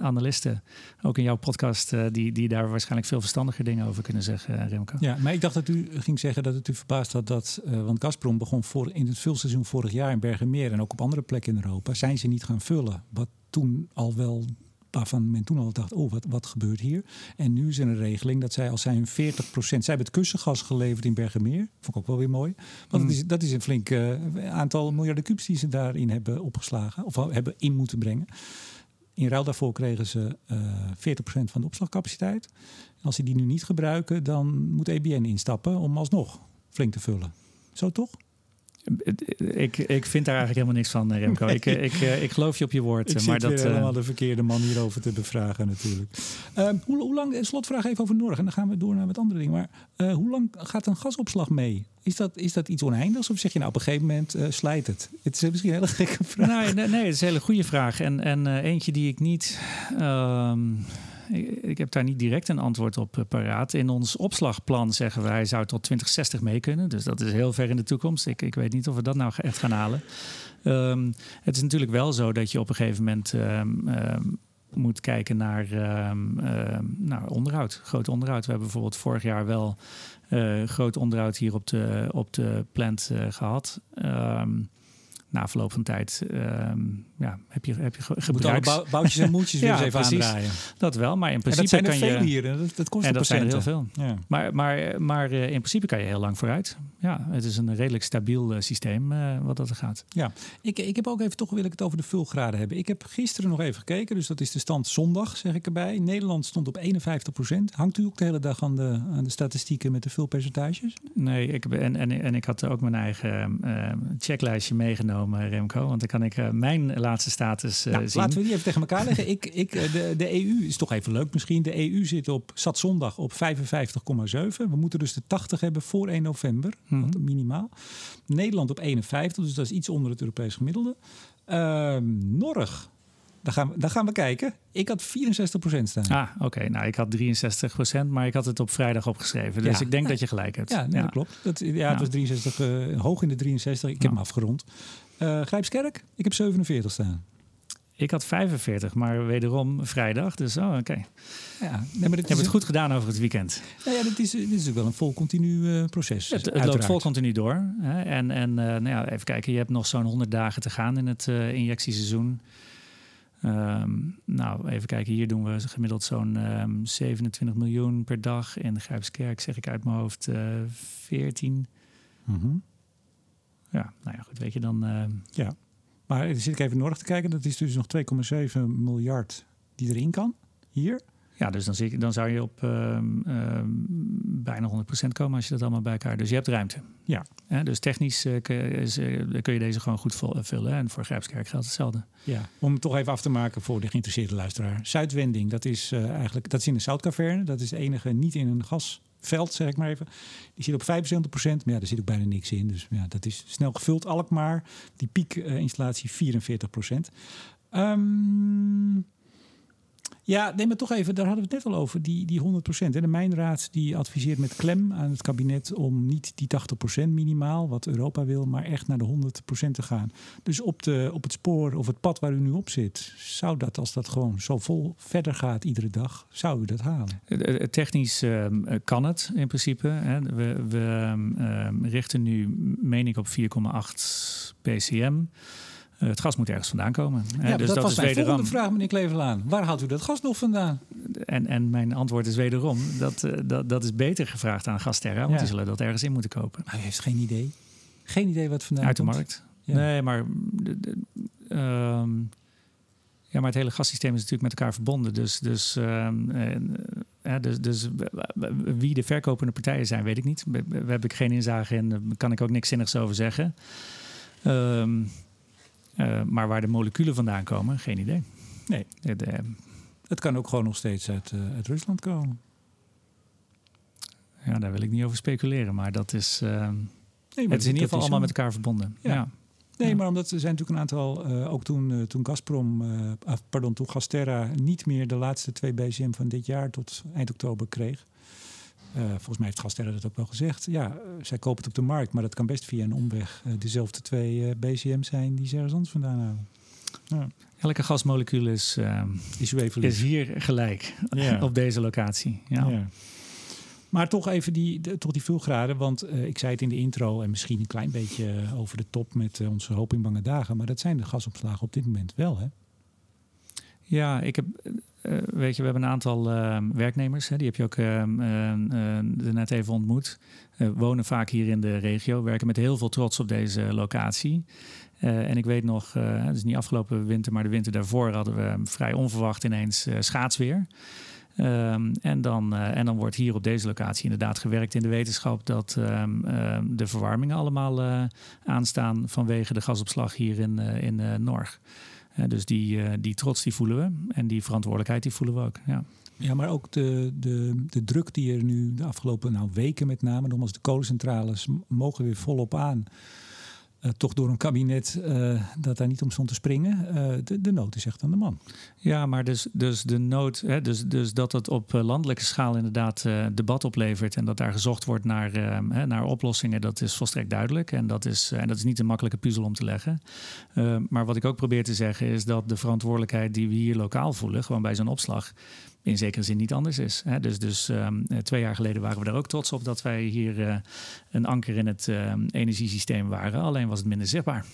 analisten, ook in jouw podcast, die, die daar waarschijnlijk veel verstandiger dingen over kunnen zeggen, Remco. Ja, maar ik dacht dat u ging zeggen dat het u verbaasd had dat, want Gazprom begon voor, in het vulseizoen vorig jaar in Bergenmeer en ook op andere plekken in Europa, zijn ze niet gaan vullen. Wat toen al wel waarvan men toen al dacht, oh, wat, wat gebeurt hier? En nu is er een regeling dat zij als zij hun 40% Zij hebben het kussengas geleverd in Bergenmeer. Vond ik ook wel weer mooi. Want Mm. dat, is, dat is een flink uh, aantal miljarden kubus die ze daarin hebben opgeslagen. Of hebben in moeten brengen. In ruil daarvoor kregen ze uh, 40% van de opslagcapaciteit. En als ze die nu niet gebruiken, dan moet EBN instappen om alsnog flink te vullen. Zo toch? Ik, ik vind daar eigenlijk helemaal niks van, Remco. Nee. Ik, ik, ik geloof je op je woord. Ik maar zit dat, weer helemaal de verkeerde man hierover te bevragen natuurlijk. Uh, hoe, hoe, lang, slotvraag even over Norg en dan gaan we door naar wat andere dingen. Maar uh, hoe lang gaat een gasopslag mee? Is dat, is dat iets oneindigs of zeg je nou op een gegeven moment uh, slijt het? Het is misschien een hele gekke vraag. Nee, nee, nee het is een hele goede vraag. En, en eentje die ik niet... Um, ik, heb daar niet direct een antwoord op uh, paraat. In ons opslagplan zeggen wij zou tot 2060 mee kunnen. Dus dat is heel ver in de toekomst. Ik, ik weet niet of we dat nou echt gaan halen. Um, het is natuurlijk wel zo dat je op een gegeven moment um, um, moet kijken naar, onderhoud. Groot onderhoud. We hebben bijvoorbeeld vorig jaar wel uh, groot onderhoud hier op de, op de plant uh, gehad na verloop van tijd ja, heb je, heb je gebruiks... Moet alle boutjes en <laughs> moedjes weer ja, eens even precies. aandraaien. Dat wel, maar in principe en dat zijn kan er veel je... hier. Dat, dat kost en dat zijn er heel veel. Ja. Maar, maar, maar uh, in principe kan je heel lang vooruit. Ja, het is een redelijk stabiel uh, systeem uh, wat dat er gaat. Ja, ik, ik heb ook even toch wil ik het over de vulgraden hebben. Ik heb gisteren nog even gekeken, dus dat is de stand zondag, zeg ik erbij. Nederland stond op 51 procent. Hangt u ook de hele dag aan de, aan de statistieken met de vulpercentages? Nee, ik, en, en, en ik had ook mijn eigen uh, checklijstje meegenomen, Remco. Want dan kan ik mijn status uh, nou, zien. Laten we die even tegen elkaar leggen. ik, ik, de, de EU is toch even leuk misschien. De EU zit op, zat zondag op 55,7. We moeten dus de 80 hebben voor 1 november, Mhm. minimaal. Nederland op 51, dus dat is iets onder het Europees gemiddelde. Uh, Norg, daar gaan, we, daar gaan we kijken. Ik had 64% staan. Ah, oké. Okay. Nou, ik had 63%, maar ik had het op vrijdag opgeschreven. Dus ja, ik denk dat je gelijk hebt. Ja, nee, ja. dat klopt. Dat, ja, het was 63, uh, hoog in de 63. Ik heb hem afgerond. Uh, Grijpskerk, ik heb 47 staan. Ik had 45, maar wederom vrijdag. Dus oh, oké. Okay. Ja, nee, maar je hebt het goed gedaan over het weekend. Nou ja, dit is, dit is ook wel een vol continu uh, proces. Het, het loopt vol continu door. Hè? En, en uh, nou ja, even kijken, je hebt nog zo'n 100 dagen te gaan in het uh, injectieseizoen. Um, nou, even kijken, hier doen we gemiddeld zo'n um, 27 miljoen per dag. In Grijpskerk zeg ik uit mijn hoofd uh, 14. Mm-hmm. Ja, nou ja, goed, weet je dan. Uh, ja. Maar dan zit ik even nodig te kijken. Dat is dus nog 2,7 miljard die erin kan. Hier. Ja, dus dan, zie ik, dan zou je op um, um, bijna 100% komen als je dat allemaal bij elkaar... Dus je hebt ruimte. Ja. dus technisch uh, kun, je, uh, kun je deze gewoon goed vullen. En voor Grijpskerk geldt hetzelfde. Ja, om het toch even af te maken voor de geïnteresseerde luisteraar. Zuidwending, dat is eigenlijk dat is in de Zoutkaverne. Dat is de enige niet in een gas veld, zeg ik maar even. Die zit op 75% Maar ja, daar zit ook bijna niks in. Dus ja, dat is snel gevuld. Alkmaar, die piekinstallatie 44 Um, ja, neem maar toch even, daar hadden we het net al over, die, die 100%. En de Mijnraad die adviseert met klem aan het kabinet om niet die 80% minimaal, wat Europa wil, maar echt naar de 100% te gaan. Dus op, de, op het spoor of het pad waar u nu op zit, zou dat, als dat gewoon zo vol verder gaat iedere dag, zou u dat halen? Technisch ehm, kan het in principe. Hè. We, we ehm, richten nu, meen ik, op 4,8 PCM. Eh, het gas moet ergens vandaan komen. Ja, dus dat, dat was mijn wederom... volgende vraag, meneer Klevelaan. Waar haalt u dat gas nog vandaan? En, en mijn antwoord is wederom, dat, uh, dat, dat is beter gevraagd aan Gasterra, want die zullen dat ergens in moeten kopen. Hij heeft geen idee. Geen idee wat vandaan Uit de komt. markt. Nee, maar... Uh, ja, maar het hele gassysteem is natuurlijk met elkaar verbonden. Dus, dus, uh, dus, dus wie de verkopende partijen zijn, weet ik niet. Daar heb ik geen inzage in. Daar kan ik ook niks zinnigs over zeggen. Um, uh, maar waar de moleculen vandaan komen, geen idee. Nee. Het, uh, het kan ook gewoon nog steeds uit, uh, uit, Rusland komen. Ja, daar wil ik niet over speculeren. Maar dat is. Nee, maar het is in ieder geval allemaal met elkaar verbonden. Ja. ja. Nee, ja. maar omdat er zijn natuurlijk een aantal, ook toen, toen Gazprom, pardon, toen Gasterra niet meer de laatste twee BCM van dit jaar tot eind oktober kreeg. Uh, volgens mij heeft Gasterra dat ook wel gezegd. Ja, uh, zij kopen het op de markt, maar dat kan best via een omweg uh, dezelfde twee BCM zijn die ze ergens anders vandaan halen. Ja. Elke gasmolecuul is, is, is, hier gelijk ja. <laughs> op deze locatie. Ja. ja. Maar toch even die, de, toch die vulgraden, want ik zei het in de intro en misschien een klein beetje over de top met onze hoop in bange dagen, maar dat zijn de gasopslagen op dit moment wel, hè? Ja, ik heb uh, weet je, we hebben een aantal uh, werknemers, hè, die heb je ook uh, net even ontmoet. wonen vaak hier in de regio, werken met heel veel trots op deze locatie. en ik weet nog, het is niet afgelopen winter, maar de winter daarvoor hadden we vrij onverwacht ineens schaatsweer. En, dan, en dan wordt hier op deze locatie inderdaad gewerkt in de wetenschap dat de verwarmingen allemaal aanstaan vanwege de gasopslag hier in, in Norg dus die, eh, die trots die voelen we en die verantwoordelijkheid die voelen we ook. Ja. Ja, maar ook de, de, de druk die er nu de afgelopen nou, weken met name, nogmaals de kolencentrales mogen weer volop aan. Uh, toch door een kabinet uh, dat daar niet om stond te springen. Uh, de, de nood is echt aan de man. Ja, maar dus, dus de nood, hè, dus, dus dat het op landelijke schaal inderdaad debat oplevert en dat daar gezocht wordt naar, hè, naar oplossingen, dat is volstrekt duidelijk. En dat is, en dat is niet een makkelijke puzzel om te leggen. maar wat ik ook probeer te zeggen is dat de verantwoordelijkheid die we hier lokaal voelen, gewoon bij zo'n opslag, in zekere zin niet anders is. Hè? Dus, dus um, twee jaar geleden waren we er ook trots op dat wij hier uh, een anker in het uh, energiesysteem waren. Alleen was het minder zichtbaar.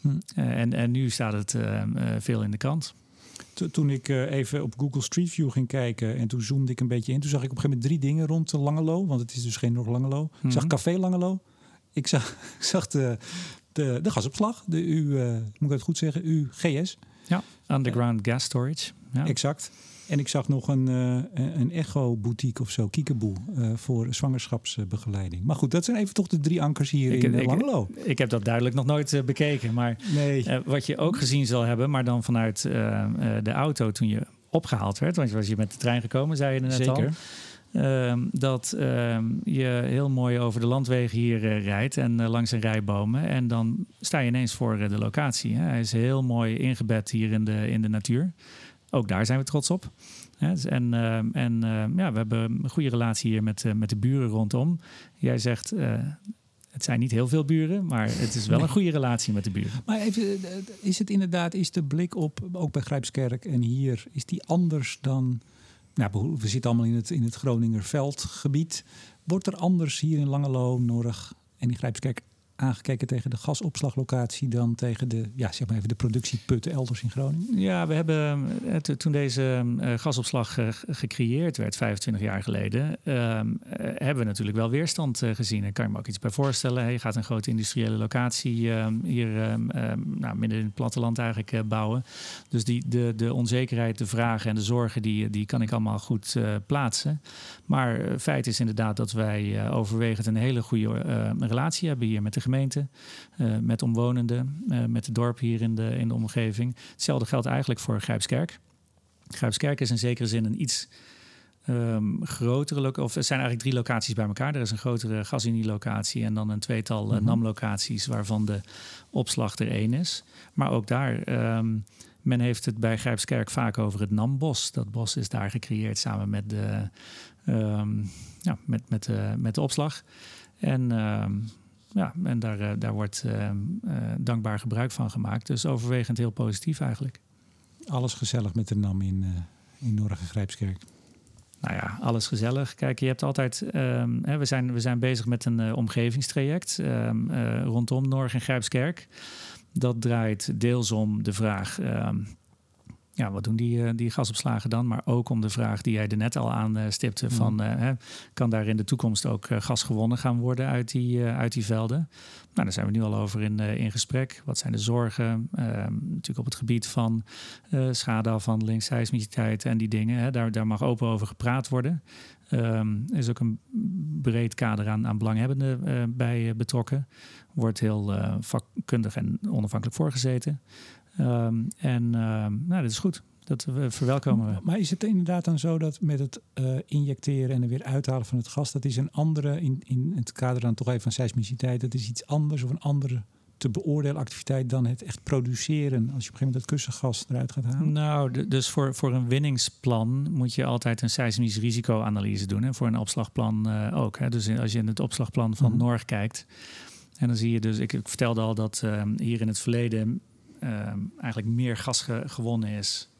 Hm. Uh, en, en nu staat het ehm, veel in de krant. Toen ik even op Google Street View ging kijken en toen zoomde ik een beetje in, toen zag ik op een gegeven moment drie dingen rond Langelo, want het is dus geen nog Langelo. Ik zag mhm. Café Langelo. Ik zag, <laughs> ik zag de, de, de gasopslag, de U, moet ik het goed zeggen, UGS. Ja, Underground Gas Storage. Ja. Exact. En ik zag nog een, uh, een echo-boutique of zo, Kiekeboe, uh, voor zwangerschapsbegeleiding. Maar goed, dat zijn even toch de drie ankers hier ik, in ik, Langelo. Ik, ik, heb dat duidelijk nog nooit uh, bekeken. Maar nee. wat je ook gezien zal hebben, maar dan vanuit de auto toen je opgehaald werd. Want je was hier met de trein gekomen, zei je net Zeker. al. Uh, dat uh, je heel mooi over de landwegen hier uh, rijdt en langs een rij bomen. En dan sta je ineens voor de locatie. Hè. Hij is heel mooi ingebed hier in de, in de natuur. Ook daar zijn we trots op. Dus en uh, en uh, ja, we hebben een goede relatie hier met, uh, met de buren rondom. Jij zegt, het zijn niet heel veel buren, maar het is wel een goede relatie met de buren. Maar even, is het inderdaad, is de blik op, ook bij Grijpskerk en hier, is die anders dan... Nou, we zitten allemaal in het, in het Groninger veldgebied. Wordt er anders hier in Langelo, Norg en in Grijpskerk aangekeken tegen de gasopslaglocatie dan tegen de, ja, zeg maar even de productieputten elders in Groningen? Ja, we hebben eh, toen deze uh, gasopslag uh, gecreëerd werd, 25 jaar geleden, ehm, hebben we natuurlijk wel weerstand gezien. Daar kan je me ook iets bij voorstellen. Je gaat een grote industriële locatie ehm, hier ehm, nou, midden in het platteland eigenlijk bouwen. Dus die, de, de onzekerheid, de vragen en de zorgen, die, die kan ik allemaal goed plaatsen. Maar feit is inderdaad dat wij overwegend een hele goede relatie hebben hier met de gemeente, met omwonenden, met het dorp hier in de, in de omgeving. Hetzelfde geldt eigenlijk voor Grijpskerk. Grijpskerk is in zekere zin een iets um, grotere. Of er zijn eigenlijk drie locaties bij elkaar. Er is een grotere gasunie-locatie en dan een tweetal uh, NAM-locaties, waarvan de opslag er één is. Maar ook daar. Um, men heeft het bij Grijpskerk vaak over het NAM-bos. Dat bos is daar gecreëerd samen met de, um, ja, met, met, uh, met de opslag. En, ja, en daar, uh, daar wordt uh, dankbaar gebruik van gemaakt. Dus overwegend heel positief eigenlijk. Alles gezellig met de NAM in, in Norge Grijpskerk. Nou ja, alles gezellig. Kijk, je hebt altijd. Um, hè, we, zijn, we zijn bezig met een uh, omgevingstraject um, uh, rondom Norg en Grijpskerk. Dat draait deels om de vraag. Um, ja, wat doen die, uh, die gasopslagen dan? Maar ook om de vraag die jij er net al aan stipte: van mm. hè, kan daar in de toekomst ook gas gewonnen gaan worden uit die, uit die velden? Nou, daar zijn we nu al over in, in gesprek. Wat zijn de zorgen? Uh, natuurlijk op het gebied van uh, schadeafhandeling, seismiciteit en die dingen. Hè, daar, daar mag open over gepraat worden. Um, er is ook een breed kader aan, aan belanghebbenden bij betrokken. Wordt heel vakkundig en onafhankelijk voorgezeten. Um, en um, nou, dat is goed. Dat we verwelkomen we. Maar is het inderdaad dan zo dat met het uh, injecteren en er weer uithalen van het gas, dat is een andere, in, in het kader dan toch even van seismiciteit, dat is iets anders of een andere te beoordelen activiteit dan het echt produceren als je op een gegeven moment het kussengas eruit gaat halen? Nou, dus voor, voor een winningsplan moet je altijd een seismisch risicoanalyse doen. En voor een opslagplan uh, ook. Hè. Dus als je in het opslagplan van mm -hmm. Norg kijkt, en dan zie je dus, ik, ik vertelde al dat uh, hier in het verleden eigenlijk meer gas ge gewonnen is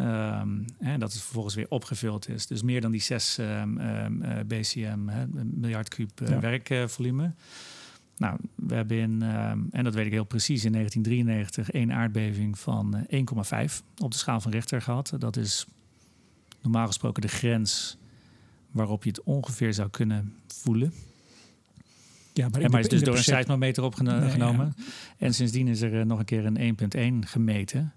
Um, hè, dat het vervolgens weer opgevuld is. Dus meer dan die 6 um, um, uh, BCM, hè, miljard kuub uh, ja. werkvolume. Nou, we hebben in, en dat weet ik heel precies, in 1993 één aardbeving van 1,5 op de schaal van Richter gehad. Dat is normaal gesproken de grens waarop je het ongeveer zou kunnen voelen. Ja, maar, en maar is dus door een seismometer opgenomen. Nee, ja. En sindsdien is er uh, nog een keer een 1,1 gemeten.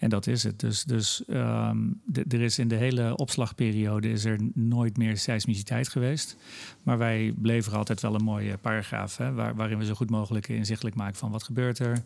En dat is het. Dus, dus um, er is in de hele opslagperiode is er nooit meer seismiciteit geweest. Maar wij bleven altijd wel een mooie paragraaf hè, waar, waarin we zo goed mogelijk inzichtelijk maken van wat gebeurt er.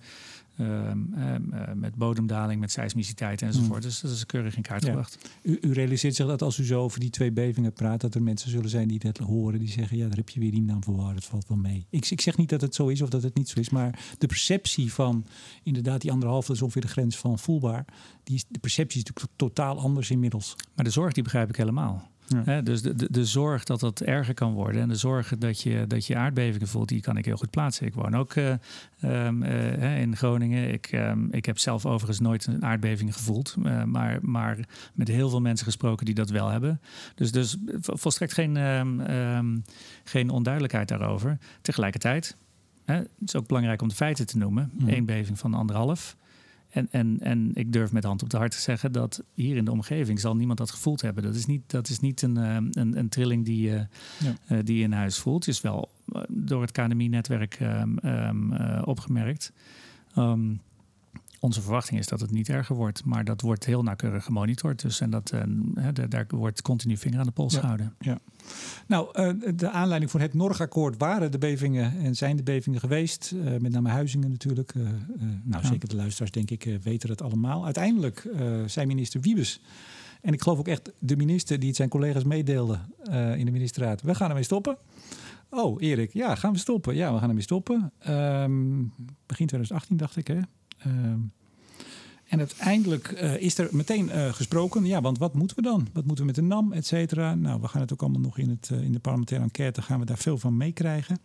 Um, um, uh, met bodemdaling, met seismiciteit enzovoort. Mm. Dus dat is keurig in kaart ja. gebracht. U, u, realiseert zich dat als u zo over die twee bevingen praat, dat er mensen zullen zijn die het horen, die zeggen: ja, daar heb je weer die naam voor, het valt wel mee. Ik, ik, zeg niet dat het zo is of dat het niet zo is, maar de perceptie van inderdaad die anderhalve, dat is ongeveer de grens van voelbaar, die de perceptie is natuurlijk totaal anders inmiddels. Maar de zorg die begrijp ik helemaal. Ja. dus de, de, de, zorg dat dat erger kan worden en de zorg dat je, dat je aardbevingen voelt, die kan ik heel goed plaatsen. Ik woon ook uh, um, uh, in Groningen. Ik, um, ik heb zelf overigens nooit een aardbeving gevoeld, uh, maar, maar met heel veel mensen gesproken die dat wel hebben. Dus, dus volstrekt geen, um, geen onduidelijkheid daarover. Tegelijkertijd, hè, het is ook belangrijk om de feiten te noemen. Mm. Eén beving van anderhalf. En, en, en ik durf met hand op de hart te zeggen dat hier in de omgeving zal niemand dat gevoeld hebben. Dat is niet, dat is niet een, een, een trilling die, uh, ja. uh, die je in huis voelt. Het is wel door het KNMI-netwerk um, um, uh, opgemerkt. Um, onze verwachting is dat het niet erger wordt, maar dat wordt heel nauwkeurig gemonitord. Dus en dat, uh, daar wordt continu vinger aan de pols ja, gehouden. Ja. Nou, uh, de aanleiding voor het Norgakkoord waren de bevingen en zijn de bevingen geweest. Uh, met name Huizingen natuurlijk. nou, ja. zeker de luisteraars denk ik weten het allemaal. Uiteindelijk zei minister Wiebes. En ik geloof ook echt de minister die het zijn collega's meedeelde in de ministerraad. We gaan ermee stoppen. Oh, Erik, ja, gaan we stoppen? Ja, we gaan ermee stoppen. Um, begin 2018 dacht ik, hè? Uh, en uiteindelijk uh, is er meteen uh, gesproken. Ja, want wat moeten we dan? Wat moeten we met de NAM, et cetera? Nou, we gaan het ook allemaal nog in, het, uh, in de parlementaire enquête... gaan we daar veel van meekrijgen.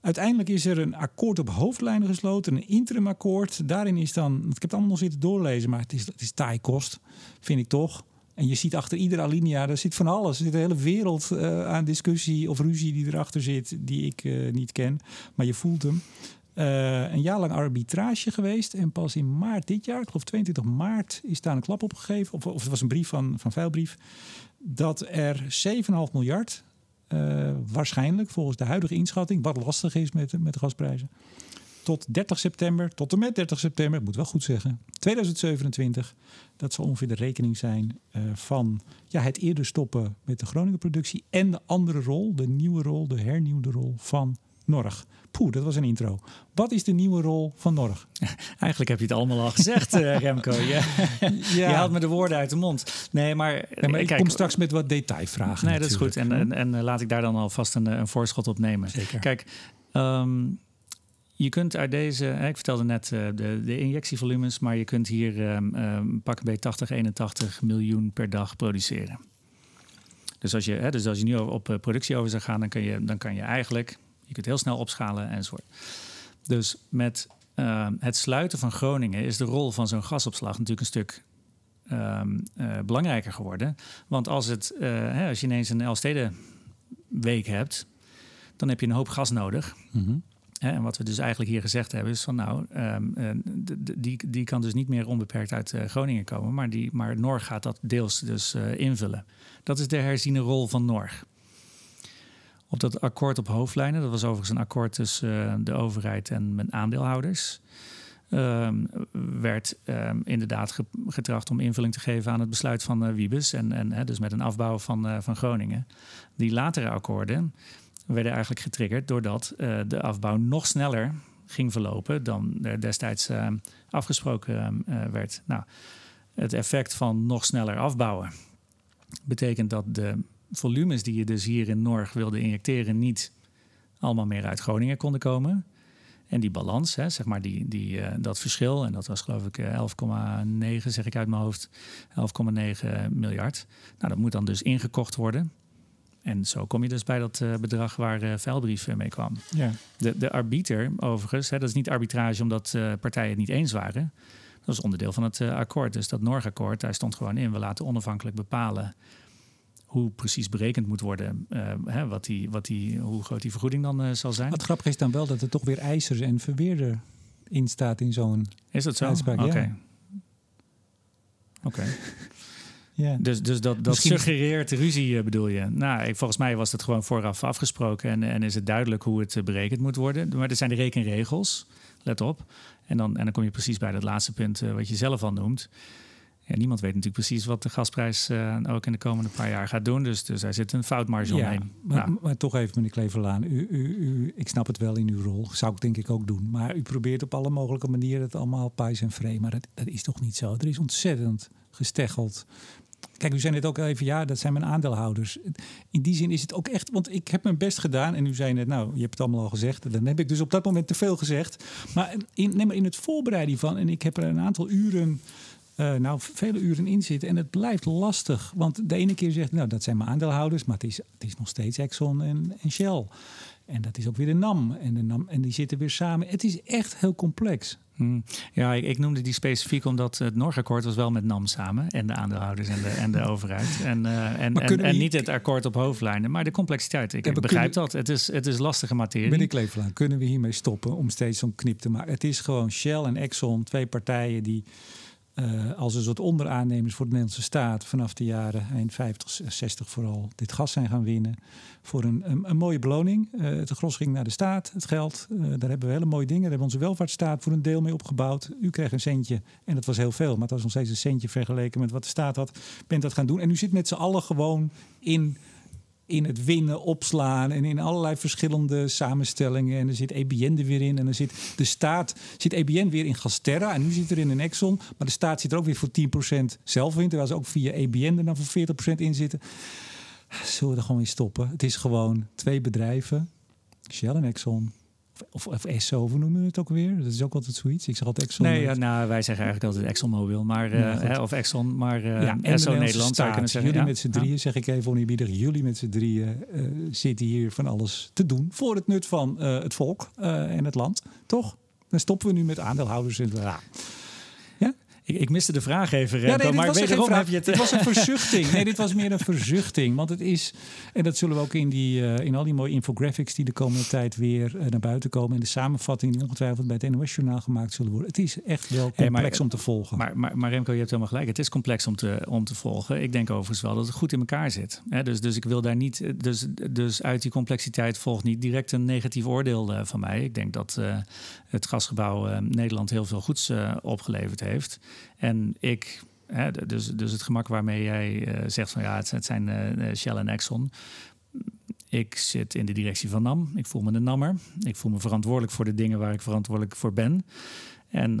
Uiteindelijk is er een akkoord op hoofdlijnen gesloten, een interimakkoord. Daarin is dan, ik heb het allemaal nog zitten doorlezen, maar het is, het is taai kost, vind ik toch. En je ziet achter iedere alinea, er zit van alles. Er zit een hele wereld aan discussie of ruzie die erachter zit, die ik niet ken. Maar je voelt hem. Uh, een jaar lang arbitrage geweest. En pas in maart dit jaar, ik geloof 22 maart, is daar een klap opgegeven. Of, of het was een brief van, van Veilbrief. Dat er 7,5 miljard, uh, waarschijnlijk volgens de huidige inschatting, wat lastig is met, met de gasprijzen. Tot 30 september, tot en met 30 september, ik moet wel goed zeggen, 2027. Dat zal ongeveer de rekening zijn uh, van ja, het eerder stoppen met de Groningen productie. En de andere rol, de nieuwe rol, de hernieuwde rol van Norg. Poeh, dat was een intro. Wat is de nieuwe rol van Norg? <laughs> Eigenlijk heb je het allemaal al gezegd, uh, <laughs> Remco. Je, ja. je haalt me de woorden uit de mond. Nee, maar, ja, maar ik kijk, kom straks met wat detailvragen. Nee, dat is goed. En, en, en, laat ik daar dan alvast een, een voorschot op nemen. Zeker. Kijk, um, je kunt uit deze, ik vertelde net de, de, injectievolumes, maar je kunt hier um, um, pakken bij 80, 81 miljoen per dag produceren. Dus als je, hè, dus als je nu op productie over zou gaan, dan, kun je, dan kan je eigenlijk, je kunt heel snel opschalen enzovoort. Dus met uh, het sluiten van Groningen is de rol van zo'n gasopslag natuurlijk een stuk um, uh, belangrijker geworden. Want als, het, uh, hè, als je ineens een Elfsteden-week hebt, dan heb je een hoop gas nodig. Mm -hmm. En wat we dus eigenlijk hier gezegd hebben is van nou, um, die, die kan dus niet meer onbeperkt uit uh, Groningen komen, maar, die, maar Norg gaat dat deels dus uh, invullen. Dat is de herziene rol van Norg. Op dat akkoord op hoofdlijnen, dat was overigens een akkoord tussen uh, de overheid en mijn aandeelhouders, um, werd um, inderdaad getracht om invulling te geven aan het besluit van Wiebes en, en dus met een afbouw van, van Groningen. Die latere akkoorden werden eigenlijk getriggerd doordat uh, de afbouw nog sneller ging verlopen dan er destijds uh, afgesproken uh, werd. Nou, het effect van nog sneller afbouwen betekent dat de volumes die je dus hier in Norg wilde injecteren niet allemaal meer uit Groningen konden komen. En die balans, hè, zeg maar die, die, dat verschil, en dat was geloof ik 11,9, zeg ik uit mijn hoofd, 11,9 miljard. Nou, dat moet dan dus ingekocht worden. En zo kom je dus bij dat uh, bedrag waar uh, Vuilbrief mee kwam. Ja. De, de arbiter, overigens, hè, dat is niet arbitrage omdat uh, partijen het niet eens waren. Dat is onderdeel van het akkoord. Dus dat Norg-akkoord, daar stond gewoon in. We laten onafhankelijk bepalen hoe precies berekend moet worden. Hè, wat die, wat die, hoe groot die vergoeding dan zal zijn. Wat grappig is dan wel dat er toch weer eisers en verweerder in staat in zo'n Is dat zo? Oké. Okay. Oké. Okay. <laughs> Ja. Dus, dus dat, dat suggereert ruzie, bedoel je? Nou, ik, volgens mij was het gewoon vooraf afgesproken en, en is het duidelijk hoe het berekend moet worden. Maar er zijn de rekenregels, let op. En dan, en dan kom je precies bij dat laatste punt uh, wat je zelf al noemt. Ja, niemand weet natuurlijk precies wat de gasprijs uh, ook in de komende paar jaar gaat doen. Dus, dus daar zit een foutmarge ja, omheen. Maar, nou. maar, toch even, meneer Kleverlaan. U, u, u, ik snap het wel in uw rol. Zou ik denk ik ook doen. Maar u probeert op alle mogelijke manieren het allemaal pijs en vree. Maar dat, dat is toch niet zo? Er is ontzettend gesteggeld Kijk, u zei net ook even, ja, dat zijn mijn aandeelhouders. In die zin is het ook echt, want ik heb mijn best gedaan. En u zei net, nou, je hebt het allemaal al gezegd. Dan heb ik dus op dat moment te veel gezegd. Maar in, neem maar in het voorbereiden van, en ik heb er een aantal uren, uh, nou, vele uren in zitten. En het blijft lastig. Want de ene keer zegt, nou, dat zijn mijn aandeelhouders. Maar het is, het is nog steeds Exxon en, en Shell. En dat is ook weer de NAM. En, de NAM. en die zitten weer samen. Het is echt heel complex. Hmm. Ja, ik, ik, noemde die specifiek omdat het Norgakkoord was wel met NAM samen. En de aandeelhouders en de, en de <laughs> overheid. En, uh, en, en, en, niet het akkoord op hoofdlijnen. Maar de complexiteit. Ik, ik begrijp dat. Het is, het is lastige materie. Meneer Klevelaan, kunnen we hiermee stoppen om steeds zo'n knip te maken? Het is gewoon Shell en Exxon, twee partijen die uh, als een soort onderaannemers voor de Nederlandse staat vanaf de jaren eind 50, 60 vooral dit gas zijn gaan winnen. Voor een, een, mooie beloning. Uh, het gros ging naar de staat, het geld. Daar hebben we hele mooie dingen. Daar hebben we onze welvaartsstaat voor een deel mee opgebouwd. U kreeg een centje en dat was heel veel, maar het was nog steeds een centje vergeleken met wat de staat had. Bent dat gaan doen. En u zit met z'n allen gewoon in in het winnen, opslaan en in allerlei verschillende samenstellingen. En er zit EBN er weer in. En er zit de staat, zit EBN weer in Gasterra. En nu zit er in een Exxon. Maar de staat zit er ook weer voor 10% zelfwind. Terwijl ze ook via EBN er dan voor 40% in zitten. Zullen we er gewoon in stoppen? Het is gewoon twee bedrijven, Shell en Exxon. Of, of hoe noemen we het ook weer? Dat is ook altijd zoiets. Ik zeg altijd Exxon. Nee, ja, nou, wij zeggen eigenlijk altijd ExxonMobil, maar, uh, ja, hè, of Exxon, maar uh, ja, Nederland zou kunnen zeggen. Jullie met z'n drieën, zeg ik even oneerbiedig, jullie met z'n drieën uh, zitten hier van alles te doen voor het nut van het volk en het land, toch? Dan stoppen we nu met aandeelhouders en ja. Ik, ik, miste de vraag even, Remco, ja, nee, maar wederom heb je het... Dit was een verzuchting. Nee, dit was meer een verzuchting. Want het is, en dat zullen we ook in, die, uh, in al die mooie infographics... die de komende tijd weer uh, naar buiten komen... in de samenvatting die ongetwijfeld bij het NOS-journaal gemaakt zullen worden. Het is echt wel complex hey, maar, om te volgen. Maar, maar, maar, Remco, je hebt helemaal gelijk. Het is complex om te, om te volgen. Ik denk overigens wel dat het goed in elkaar zit. Hè? Dus, dus ik wil daar niet... Dus, dus uit die complexiteit volgt niet direct een negatief oordeel uh, van mij. Ik denk dat het gasgebouw Nederland heel veel goeds opgeleverd heeft... En ik, hè, dus, dus het gemak waarmee jij uh, zegt van ja, het, zijn uh, Shell en Exxon. ik zit in de directie van NAM. Ik voel me een NAMmer. Ik voel me verantwoordelijk voor de dingen waar ik verantwoordelijk voor ben. En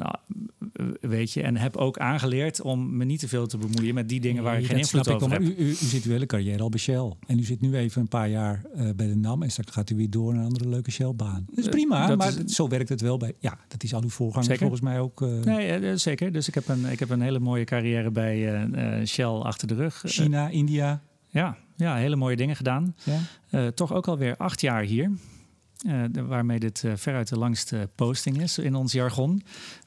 uh, weet je, en heb ook aangeleerd om me niet te veel te bemoeien met die dingen waar ik geen invloed over heb. U, u, u, zit uw hele carrière al bij Shell. En u zit nu even een paar jaar uh, bij de NAM. En straks gaat u weer door naar een andere leuke Shell-baan. Dat is prima, uh, maar is, zo werkt het wel bij. Ja, dat is al uw voorganger zeker? volgens mij ook. Nee, zeker. Dus ik heb, een, ik heb een hele mooie carrière bij Shell achter de rug. China, India. Ja, ja, hele mooie dingen gedaan. Ja? toch ook alweer acht jaar hier. De, waarmee dit uh, veruit de langste posting is in ons jargon.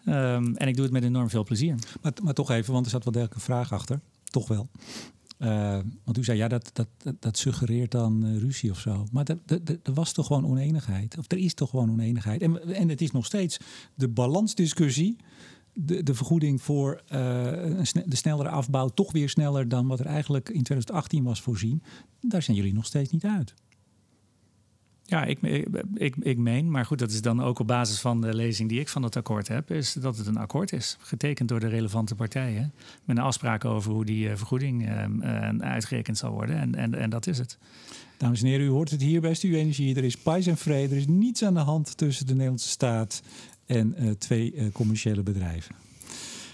Um, en ik doe het met enorm veel plezier. Maar, maar toch even, want er zat wel degelijk een vraag achter. Toch wel. Uh, want u zei, ja, dat, dat, dat, dat suggereert dan ruzie of zo. Maar er was toch gewoon oneenigheid? Of er is toch gewoon oneenigheid? En, en het is nog steeds de balansdiscussie. De, de vergoeding voor de snellere afbouw toch weer sneller dan wat er eigenlijk in 2018 was voorzien. Daar zijn jullie nog steeds niet uit. Ja, ik, ik, ik meen, maar goed, dat is dan ook op basis van de lezing die ik van het akkoord heb, is dat het een akkoord is, getekend door de relevante partijen, met een afspraak over hoe die vergoeding uh, uitgerekend zal worden. En, en, en dat is het. Dames en heren, u hoort het hier bij Stu Energie. Er is pais en vrede, er is niets aan de hand tussen de Nederlandse staat en uh, twee commerciële bedrijven.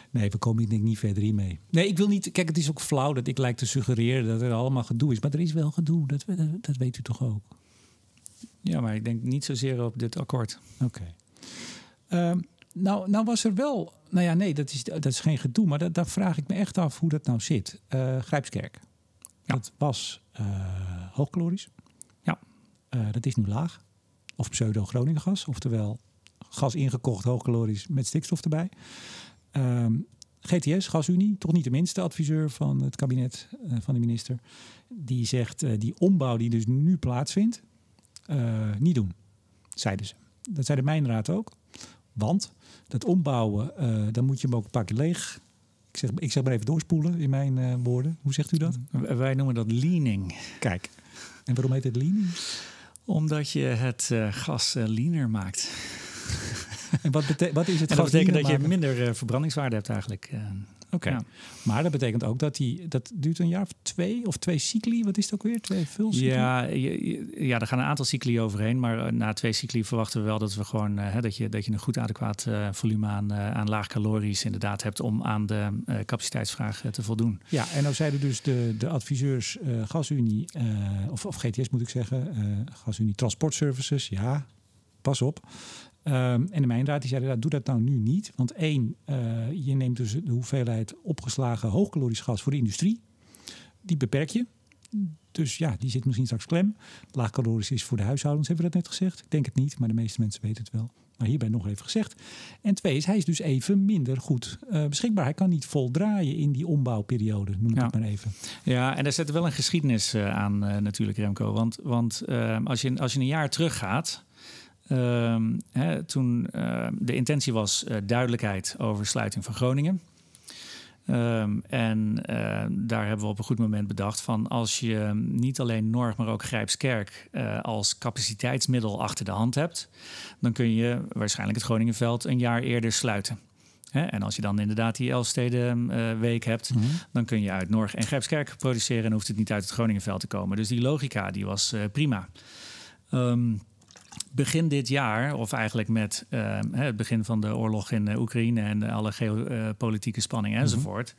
Nee, we komen denk ik niet verder hiermee. Nee, ik wil niet. Kijk, het is ook flauw dat ik lijkt te suggereren dat er allemaal gedoe is. Maar er is wel gedoe. Dat, dat weet u toch ook? Ja, maar ik denk niet zozeer op dit akkoord. Oké. Okay. Uh, nou, nou was er wel... Nou ja, nee, dat is, dat is geen gedoe. Maar dat, daar vraag ik me echt af hoe dat nou zit. Uh, Grijpskerk. Ja. Dat was uh, hoogkalorisch. Ja. Uh, dat is nu laag. Of pseudo-Groningen gas. Oftewel gas ingekocht, hoogkalorisch met stikstof erbij. Um, GTS, GasUnie, toch niet de minste adviseur van het kabinet van de minister. Die zegt, die ombouw die dus nu plaatsvindt uh, niet doen, zeiden ze. Dat zei de mijnraad ook. Want dat ombouwen, uh, dan moet je hem ook een paar keer leeg. Ik zeg, ik zeg maar even doorspoelen in mijn uh, woorden. Hoe zegt u dat? Wij noemen dat leaning. Kijk, en waarom heet het leaning? Omdat je het gas leaner maakt. en wat, wat is het en dat betekent dat je minder verbrandingswaarde hebt eigenlijk. Oké. Okay. Ja. Maar dat betekent ook dat die dat duurt een jaar of twee of twee cycli. Wat is het ook weer? Twee vulcycli? Ja, ja, er gaan een aantal cycli overheen. Maar na twee cycli verwachten we wel dat we gewoon uh, dat, je, dat je een goed adequaat uh, volume aan, uh, aan laag inderdaad hebt om aan de capaciteitsvraag te voldoen. Ja, en nou zeiden dus de, de adviseurs Gasunie, of, of GTS moet ik zeggen, Gasunie Transport Services, ja, pas op. Um, en de mijnraad die zei, doe dat nou nu niet. Want één, uh, je neemt dus de hoeveelheid opgeslagen hoogkalorisch gas voor de industrie. Die beperk je. Dus ja, die zit misschien straks klem. Laagkalorisch is voor de huishoudens, hebben we dat net gezegd? Ik denk het niet, maar de meeste mensen weten het wel. Maar hierbij nog even gezegd. En twee is, hij is dus even minder goed uh, beschikbaar. Hij kan niet vol draaien in die ombouwperiode, noem ik ja. het maar even. Ja, en daar zit wel een geschiedenis uh, aan uh, natuurlijk, Remco. Want, want als, je, als je een jaar teruggaat... Um, hè, toen uh, de intentie was uh, duidelijkheid over sluiting van Groningen. Um, en uh, daar hebben we op een goed moment bedacht van als je niet alleen Norg, maar ook Grijpskerk als capaciteitsmiddel achter de hand hebt, dan kun je waarschijnlijk het Groningenveld een jaar eerder sluiten. Hè? En als je dan inderdaad die Elfsteden-week hebt, mm -hmm. dan kun je uit Norg en Grijpskerk produceren en hoeft het niet uit het Groningenveld te komen. Dus die logica die was prima. Um, begin dit jaar, of eigenlijk met uh, het begin van de oorlog in uh, Oekraïne en alle geopolitieke spanningen enzovoort,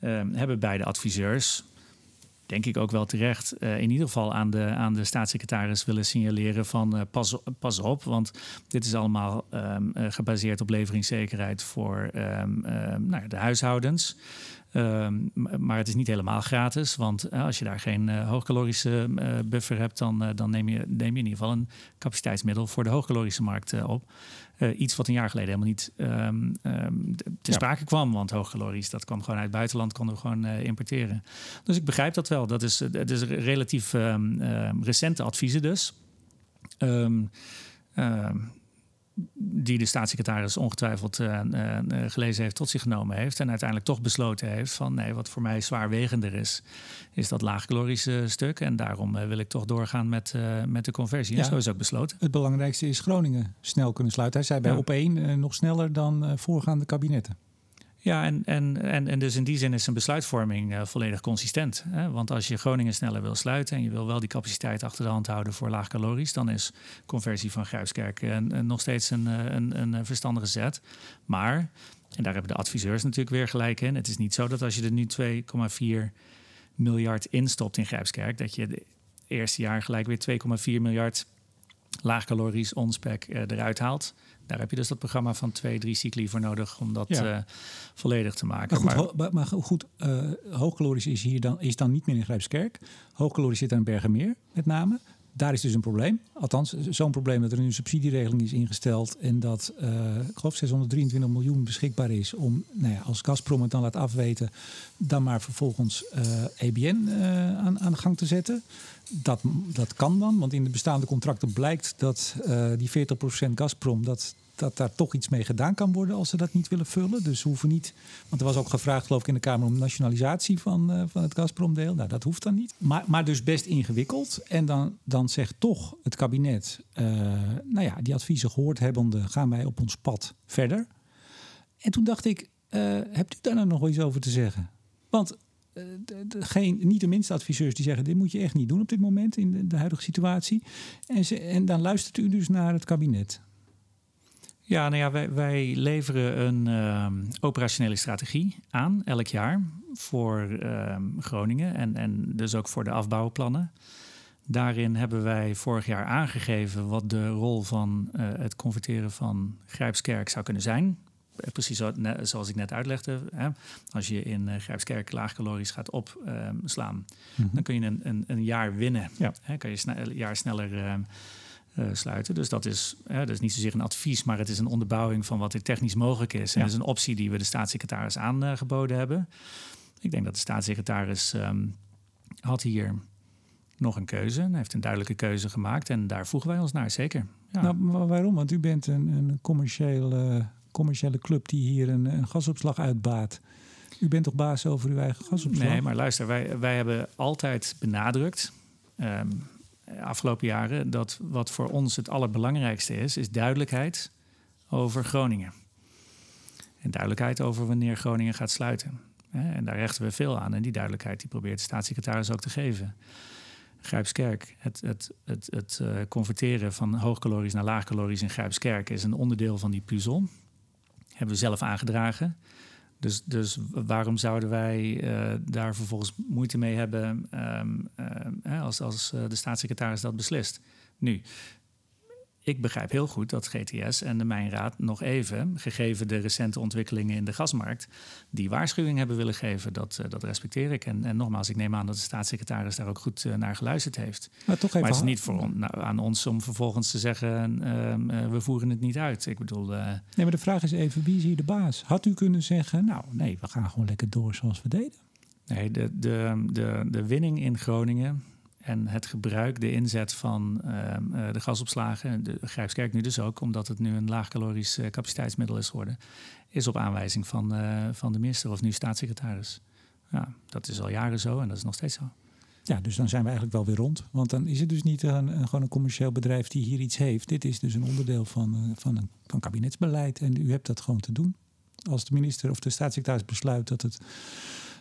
mm -hmm. uh, hebben beide adviseurs, denk ik ook wel terecht, uh, in ieder geval aan de, aan de staatssecretaris willen signaleren van pas, pas op, want dit is allemaal um, uh, gebaseerd op leveringszekerheid voor um, nou, de huishoudens. Um, maar het is niet helemaal gratis, want uh, als je daar geen uh, hoogcalorische uh, buffer hebt, dan, dan neem, je, neem je in ieder geval een capaciteitsmiddel voor de hoogcalorische markt op. iets wat een jaar geleden helemaal niet um, um, te sprake ja. kwam, want hoogcalorisch, dat kwam gewoon uit het buitenland, konden we gewoon importeren. Dus ik begrijp dat wel. Dat is, dat is relatief recente adviezen dus die de staatssecretaris ongetwijfeld uh, uh, gelezen heeft, tot zich genomen heeft. En uiteindelijk toch besloten heeft van nee, wat voor mij zwaarwegender is, is dat laagkalorische stuk. En daarom uh, wil ik toch doorgaan met, met de conversie. Ja, en zo is ook besloten. Het belangrijkste is Groningen snel kunnen sluiten. Hij zei bij ja. op één nog sneller dan voorgaande kabinetten. Ja, en, en, en, en dus in die zin is een besluitvorming uh, volledig consistent. Hè? Want als je Groningen sneller wil sluiten en je wil wel die capaciteit achter de hand houden voor laag calorisch, dan is conversie van Grijpskerk uh, nog steeds een, een, een verstandige zet. Maar, en daar hebben de adviseurs natuurlijk weer gelijk in, het is niet zo dat als je er nu 2,4 miljard instopt in Grijpskerk, dat je het eerste jaar gelijk weer 2,4 miljard laag calorisch onspec eruit haalt. Daar heb je dus dat programma van twee, drie cycli voor nodig om dat ja. uh, volledig te maken. Maar goed, maar, maar goed uh, hoogkalorisch is hier dan, is dan niet meer in Grijpskerk. Hoogkalorisch zit aan Bergenmeer met name. Daar is dus een probleem. Althans, zo'n probleem dat er nu een subsidieregeling is ingesteld en dat, uh, ik geloof, 623 miljoen beschikbaar is om, nou ja, als Gazprom het dan laat afweten, dan maar vervolgens EBN aan, aan de gang te zetten. Dat, dat kan dan, want in de bestaande contracten blijkt dat uh, die 40% Gazprom, dat, dat daar toch iets mee gedaan kan worden als ze dat niet willen vullen. Dus hoeven niet, want er was ook gevraagd geloof ik in de Kamer om nationalisatie van, uh, van het Gazprom-deel. Nou, dat hoeft dan niet. Maar, maar dus best ingewikkeld. En dan, dan zegt toch het kabinet, uh, nou ja, die adviezen gehoord hebbende, gaan wij op ons pad verder. En toen dacht ik, hebt u daar nou nog iets over te zeggen? Want eh, geen, niet de minste adviseurs die zeggen: dit moet je echt niet doen op dit moment in de, huidige situatie. En, en dan luistert u dus naar het kabinet. Ja, nou ja, wij, wij leveren een uh, operationele strategie aan elk jaar voor uh, Groningen en, en dus ook voor de afbouwplannen. Daarin hebben wij vorig jaar aangegeven wat de rol van uh, het converteren van Grijpskerk zou kunnen zijn. Eh, precies zoals ik net uitlegde. Hè, als je in uh, Grijpskerk laagcalorisch gaat opslaan, mm dan kun je een, een, een jaar winnen. Ja. Hè, kan je een jaar sneller uh, sluiten. Dus dat is, hè, dat is niet zozeer een advies, maar het is een onderbouwing van wat er technisch mogelijk is. En dat is een optie die we de staatssecretaris aangeboden hebben. Ik denk dat de staatssecretaris um, had hier nog een keuze. Hij heeft een duidelijke keuze gemaakt en daar voegen wij ons naar, zeker. Ja. Nou, waarom? Want u bent een, een commercieel commerciële club die hier een, een gasopslag uitbaat. U bent toch baas over uw eigen gasopslag? Nee, maar luister, wij, wij hebben altijd benadrukt, um, afgelopen jaren, dat wat voor ons het allerbelangrijkste is, is duidelijkheid over Groningen. En duidelijkheid over wanneer Groningen gaat sluiten. En daar rechten we veel aan. En die duidelijkheid die probeert de staatssecretaris ook te geven. Grijpskerk, het, het, het, het uh, converteren van hoogkalorisch naar laagkalorisch in Grijpskerk is een onderdeel van die puzzel hebben we zelf aangedragen. Dus, dus waarom zouden wij uh, daar vervolgens moeite mee hebben um, uh, als, als uh, de staatssecretaris dat beslist? Nu, ik begrijp heel goed dat GTS en de Mijnraad nog even, gegeven de recente ontwikkelingen in de gasmarkt, die waarschuwing hebben willen geven. Dat, uh, dat respecteer ik. En, en, nogmaals, ik neem aan dat de staatssecretaris daar ook goed uh, naar geluisterd heeft. Maar, toch even maar het is niet voor on, nou, aan ons om vervolgens te zeggen, uh, we voeren het niet uit. Ik bedoel... nee, maar de vraag is even, wie is hier de baas? Had u kunnen zeggen, nou nee, we gaan gewoon lekker door zoals we deden? Nee, de, de, de, de winning in Groningen en het gebruik, de inzet van ehm, eh, de gasopslagen, de Grijpskerk nu dus ook, omdat het nu een laagkalorisch uh, capaciteitsmiddel is geworden, is op aanwijzing van, uh, van de minister of nu staatssecretaris. Ja, dat is al jaren zo en dat is nog steeds zo. Ja, dus dan zijn we eigenlijk wel weer rond. Want dan is het dus niet een gewoon een commercieel bedrijf die hier iets heeft. Dit is dus een onderdeel van, van, een, van kabinetsbeleid en u hebt dat gewoon te doen. Als de minister of de staatssecretaris besluit dat het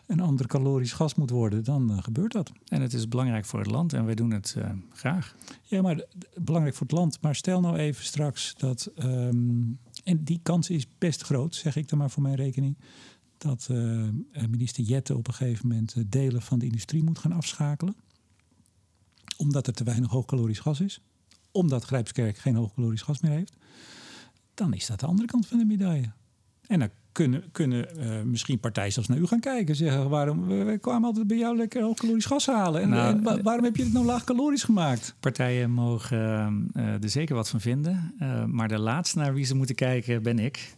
een ander calorisch gas moet worden, dan uh, gebeurt dat. En het is belangrijk voor het land en wij doen het uh, graag. Ja, maar belangrijk voor het land. Maar stel nou even straks dat, um, en die kans is best groot, zeg ik dan maar voor mijn rekening, dat uh, minister Jette op een gegeven moment delen van de industrie moet gaan afschakelen. Omdat er te weinig hoogkalorisch gas is. Omdat Grijpskerk geen hoogkalorisch gas meer heeft. Dan is dat de andere kant van de medaille. En dan kunnen, kunnen uh, misschien partijen zelfs naar u gaan kijken. Zeggen, waarom, we kwamen altijd bij jou lekker hoogkalorisch gas halen. En, nou, en waarom heb je het nou laagkalorisch gemaakt? Partijen mogen uh, er zeker wat van vinden. Uh, maar de laatste naar wie ze moeten kijken ben ik.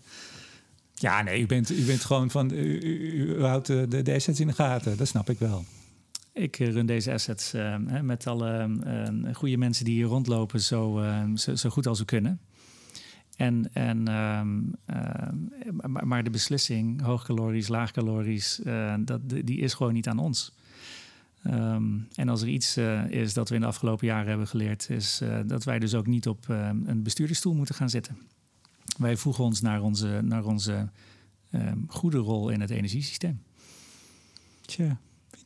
Ja, nee, u bent, u bent gewoon van... U, u, u houdt de, de assets in de gaten. Dat snap ik wel. Ik run deze assets met alle goede mensen die hier rondlopen zo, zo, zo goed als we kunnen. En, en, um, uh, maar de beslissing, hoogkalorisch, laagkalorisch, uh, dat, die is gewoon niet aan ons. Um, en als er iets uh, is dat we in de afgelopen jaren hebben geleerd, is dat wij dus ook niet op een bestuurdersstoel moeten gaan zitten. Wij voegen ons naar onze, naar onze ehm, goede rol in het energiesysteem. Tja,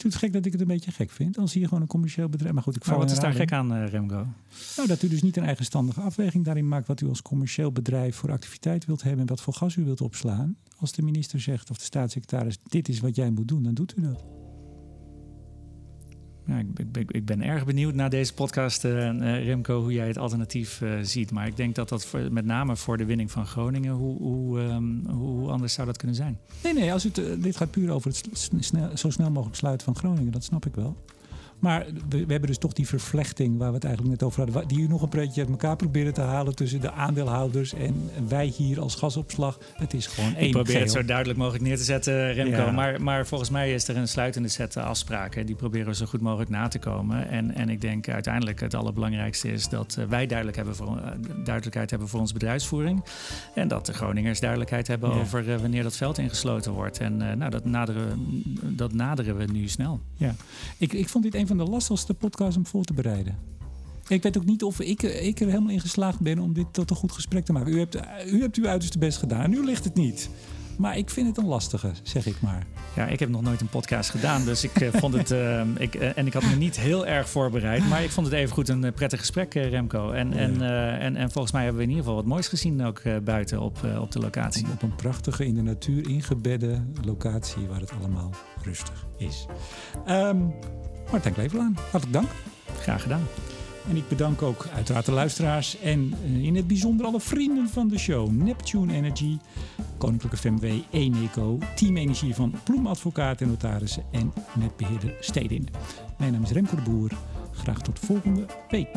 je doet gek dat ik het een beetje gek vind. Dan zie je gewoon een commercieel bedrijf. Maar goed, ik val Maar wat is daar gek aan, eh, Remco? Nou, dat u dus niet een eigenstandige afweging daarin maakt wat u als commercieel bedrijf voor activiteit wilt hebben en wat voor gas u wilt opslaan. Als de minister zegt of de staatssecretaris, dit is wat jij moet doen, dan doet u dat. Ja, ik, ik, ik- ben erg benieuwd na deze podcast, eh, Remco, hoe jij het alternatief eh, ziet. Maar ik denk dat dat met name voor de winning van Groningen, hoe, ehm, hoe, hoe anders zou dat kunnen zijn? Nee, nee, als het, dit gaat puur over het snel, zo snel mogelijk sluiten van Groningen, dat snap ik wel. Maar we, we hebben dus toch die vervlechting waar we het eigenlijk net over hadden, die u nog een beetje uit elkaar proberen te halen tussen de aandeelhouders en wij hier als gasopslag. Het is gewoon één Ik probeer het zo duidelijk mogelijk neer te zetten, Remco. Ja. Maar, maar volgens mij is er een sluitende set afspraken. Die proberen we zo goed mogelijk na te komen. En, en ik denk uiteindelijk het allerbelangrijkste is dat eh, wij duidelijk hebben voor, eh, duidelijkheid hebben voor onze bedrijfsvoering. En dat de Groningers duidelijkheid hebben Ja. over eh, wanneer dat veld ingesloten wordt. En nou, dat, naderen, dat naderen we nu snel. Ja, ik, ik vond dit een van de lastigste podcasts om voor te bereiden. Ik weet ook niet of ik, ik er helemaal in geslaagd ben om dit tot een goed gesprek te maken. U hebt, u hebt uw uiterste best gedaan. Nu ligt het niet. Maar ik vind het een lastige, zeg ik maar. Ja, ik heb nog nooit een podcast gedaan, dus ik eh, vond het. eh, ik, eh, en ik had me niet heel erg voorbereid, maar ik vond het even goed een prettig gesprek, Remco. En, Ja. en, en, en volgens mij hebben we in ieder geval wat moois gezien ook buiten op, op de locatie. Op een prachtige, in de natuur ingebedde locatie waar het allemaal rustig is. Ehm Martijn Klevelaan, hartelijk dank. Graag gedaan. En ik bedank ook uiteraard de luisteraars en eh, in het bijzonder alle vrienden van de show. Neptune Energy, Koninklijke FMW, Eneco, Team Energie van Ploem Advocaat en Notarissen en netbeheerder Stedin. Mijn naam is Remco de Boer. Graag tot volgende week.